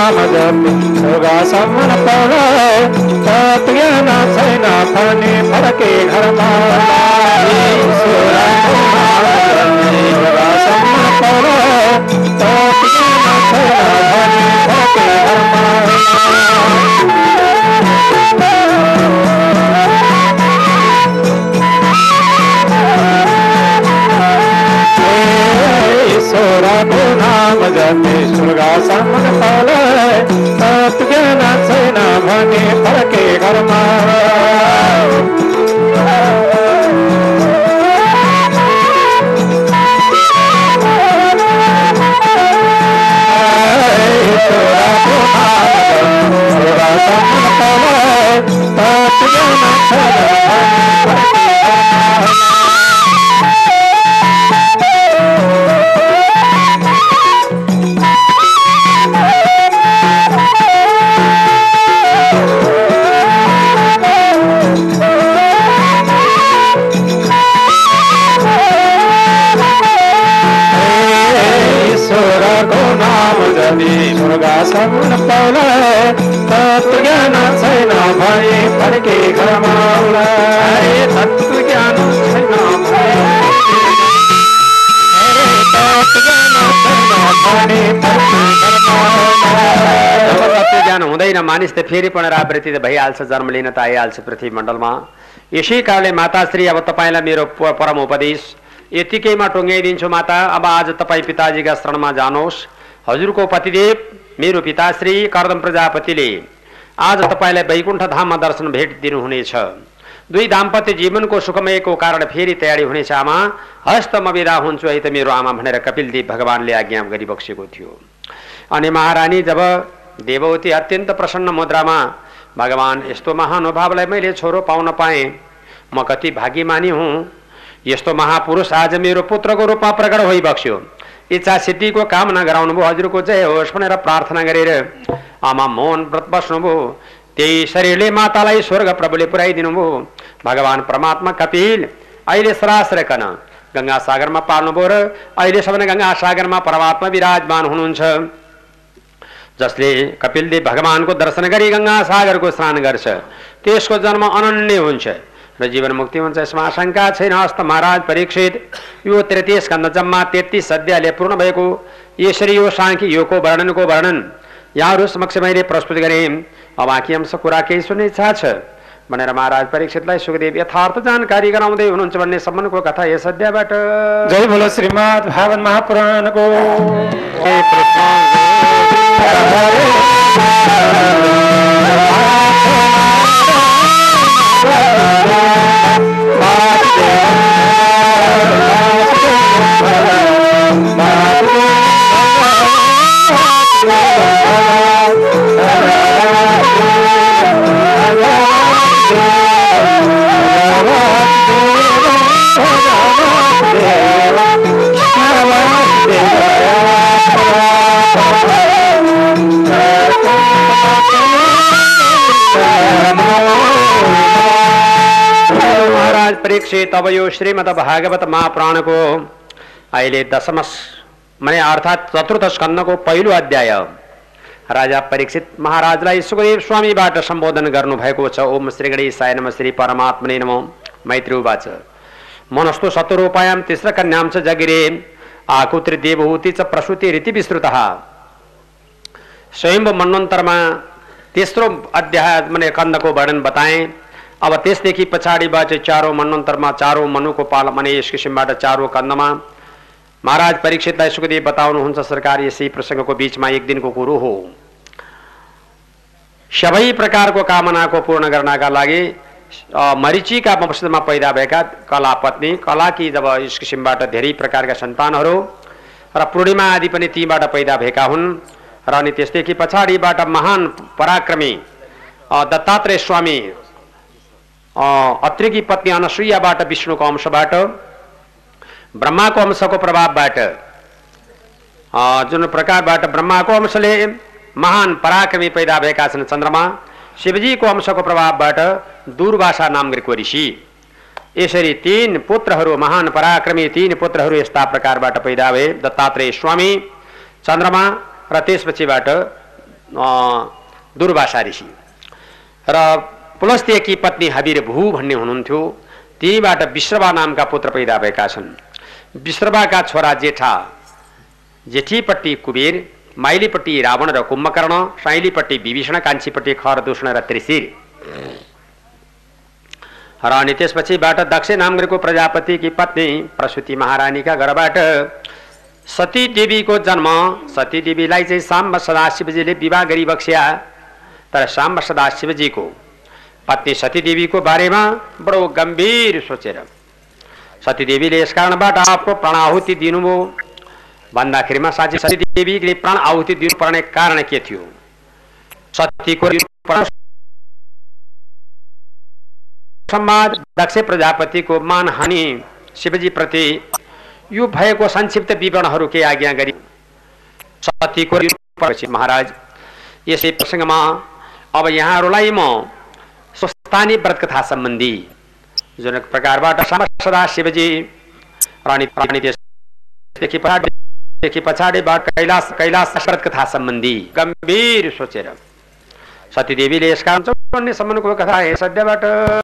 नाम जपे योगासन पौल तत् ज्ञान छैन फर्ने फर्के घरमा ईश्वरको नाम जपे योगासन पौल तत् ज्ञान छैन फर्ने फर्के घरमा ईश्वरको नाम जपे स्वर्गासन फल तत् ज्ञान छैन भने फर्के घरमा ईश्वरको नाम पौल तत्व ज्ञान छैन भने फर्के घरमा आउला। ज्ञान छैन ज्ञान हुँदैन मानिस त फेरि पुनरावृत्ति त भइहाल्छ जन्म लिन त आइहाल्छ पृथ्वी मण्डलमा यसै कारणले माताश्री अब तपाईँलाई मेरो परम उपदेश। यतिकैमा टुङ्ग्याइदिन्छु माता। अब आज तपाईँ पिताजीका शरणमा जानुहोस्। हजुरको पतिदेव मेरो पिताश्री कर्दम प्रजापतिले आज तपाईँलाई वैकुण्ठ धाममा दर्शन भेट दिनुहुनेछ। दुई दाम्पत्य जीवनको सुखमयको कारण फेरि तयारी हुनेछ आमा। हस्त म विदा हुन्छु है त मेरो आमा भनेर कपिलदेव भगवानले आज्ञा गरिबक्सेको थियो। अनि महारानी जब देववती अत्यन्त प्रसन्न मुद्रामा भगवान यस्तो महानुभावलाई मैले छोरो पाउन पाएँ। म कति भाग्यमानी हुँ। यस्तो महापुरुष आज मेरो पुत्रको रूपमा प्रकट भइबक्स्यो। इच्छा सिद्धिको कामना गराउनु भयो हजुरको जय होस् भनेर प्रार्थना गरेर आमा मौन व्रत बस्नुभयो। त्यही शरीरले मातालाई स्वर्ग प्रभुले पुर्याइदिनु भयो भगवान परमात्मा कपिल अहिले सरासरकन गङ्गा सागरमा पाल्नुभयो र अहिलेसम्म गङ्गा सागरमा परमात्मा विराजमान हुनुहुन्छ। जसले कपिलदेव भगवानको दर्शन गरी गङ्गा सागरको स्नान गर्छ। त्यसको जन्म अनन्य हुन्छ। र जीवन मुक्ति हुन्छ यसमा आशंका छैन। हस्त महाराज परीक्षित। यो तृतीय स्कन्द जम्मा तेत्तिस अध्यायले पूर्ण भएको। यसरी यो साङ्ख्य योगको वर्णनको वर्णन। यहाँहरू समक्ष मैले प्रस्तुत गरेँ। अब बाँकी अंश कुरा केही सुन्ने इच्छा छ। भनेर महाराज परीक्षितलाई सुखदेव यथार्थ जानकारी गराउँदै हुनुहुन्छ भन्ने सम्बन्धको कथा यस अध्यायबाट। जय बोलो श्रीमद् भागवत महापुराणको। जय परीक्षित अब यो श्रीमद भागवत महापुराणको अहिले दशम माने अर्थात् चतुर्थ स्कन्धको पहिलो अध्याय। राजा परीक्षित महाराजलाई सुखदेव स्वामीबाट सम्बोधन गर्नुभएको छ। ओम श्री गणेशाय नम श्री परमात्मने नमो मैत्री उवाच मनस्तु शत्रुपायां तिस्र कन्यां च जगिरे आकुत्री देवहूति च प्रसूति रीति विस्तृत। स्वयं मन्वन्तरमा तेस्रो अध्याय माने कन्दको वर्णन बताएँ। अब त्यसदेखि पछाडिबाट चारौँ मन्वन्तरमा चारौँ मनुको पाल माने यस किसिमबाट चारौँ कन्दमा। महाराज परीक्षितलाई सुखदेव बताउनुहुन्छ सरकार यसै प्रसङ्गको बिचमा एक दिनको कुरो हो। सबै प्रकारको कामनाको पूर्ण गर्नका लागि मरिचीका वंशमा पैदा भएका कला पत्नी कलाकी जब यस किसिमबाट धेरै प्रकारका सन्तानहरू र पूर्णिमा आदि पनि तीबाट पैदा भएका हुन् र अनि त्यसदेखि पछाडिबाट महान पराक्रमी दत्तात्रेय स्वामी अत्रेकी पत्नी अनसुयाबाट विष्णुको अंशबाट ब्रह्माको अंशको प्रभावबाट जुन प्रकारबाट ब्रह्माको अंशले महान पराक्रमी पैदा भएका छन् चन्द्रमा शिवजीको अंशको प्रभावबाट दुर्वासा नाम गरेको ऋषि यसरी तीन पुत्रहरू महान पराक्रमी तीन पुत्रहरू यस्ता प्रकारबाट पैदा भए दत्तात्रेय स्वामी चन्द्रमा र त्यसपछिबाट दुर्वासा ऋषि र पुलस्त्यकी पत्नी हबिर भू भन्ने हुनुहुन्थ्यो। तिनीबाट विश्रवा नामका पुत्र पैदा भएका छन्। विश्रवाका छोरा जेठा जेठीपट्टि कुबेर माइलीपट्टि रावण र कुम्भकर्ण साइलीपट्टि विभीषण कान्छीपट्टि खर र त्रिशिर। र अनि त्यसपछिबाट दक्ष नामको प्रजापतिकी पत्नी प्रसुति महारानीका घरबाट सती देवीको जन्म सती देवीलाई चाहिँ साम्ब सदाशिवजीले विवाह गरी बक्स्या तर साम्ब सदाशिवजीको पत्नी सतीदेवीको बारेमा बडो गम्भीर सोचेर। सतीदेवीले यस कारणबाट आफ्नो प्राणाहुति दिनुभयो। भन्दाखेरिमा साँच्चै सतीदेवीले प्राण आहुति दिनुपर्ने कारण के थियो? सतीको संवाद दक्ष प्रजापतिको मानहानि शिवजीप्रति यो भएको संक्षिप्त विवरणहरू के आज्ञा गरी? सतीको महाराज यसै प्रसङ्गमा अब यहाँहरूलाई म स्वस्थानी व्रत कथा सम्बन्धी। जुन प्रकारबाट सदा शिवजी रानी प्राणी त्यसदेखि पछाडिदेखि पछाडिबाट कैलाश कैलाश व्रत कथा सम्बन्धी गम्भीर सोचेर। सतीदेवीले यस कारण सम्बन्धको कथा सद्यबाट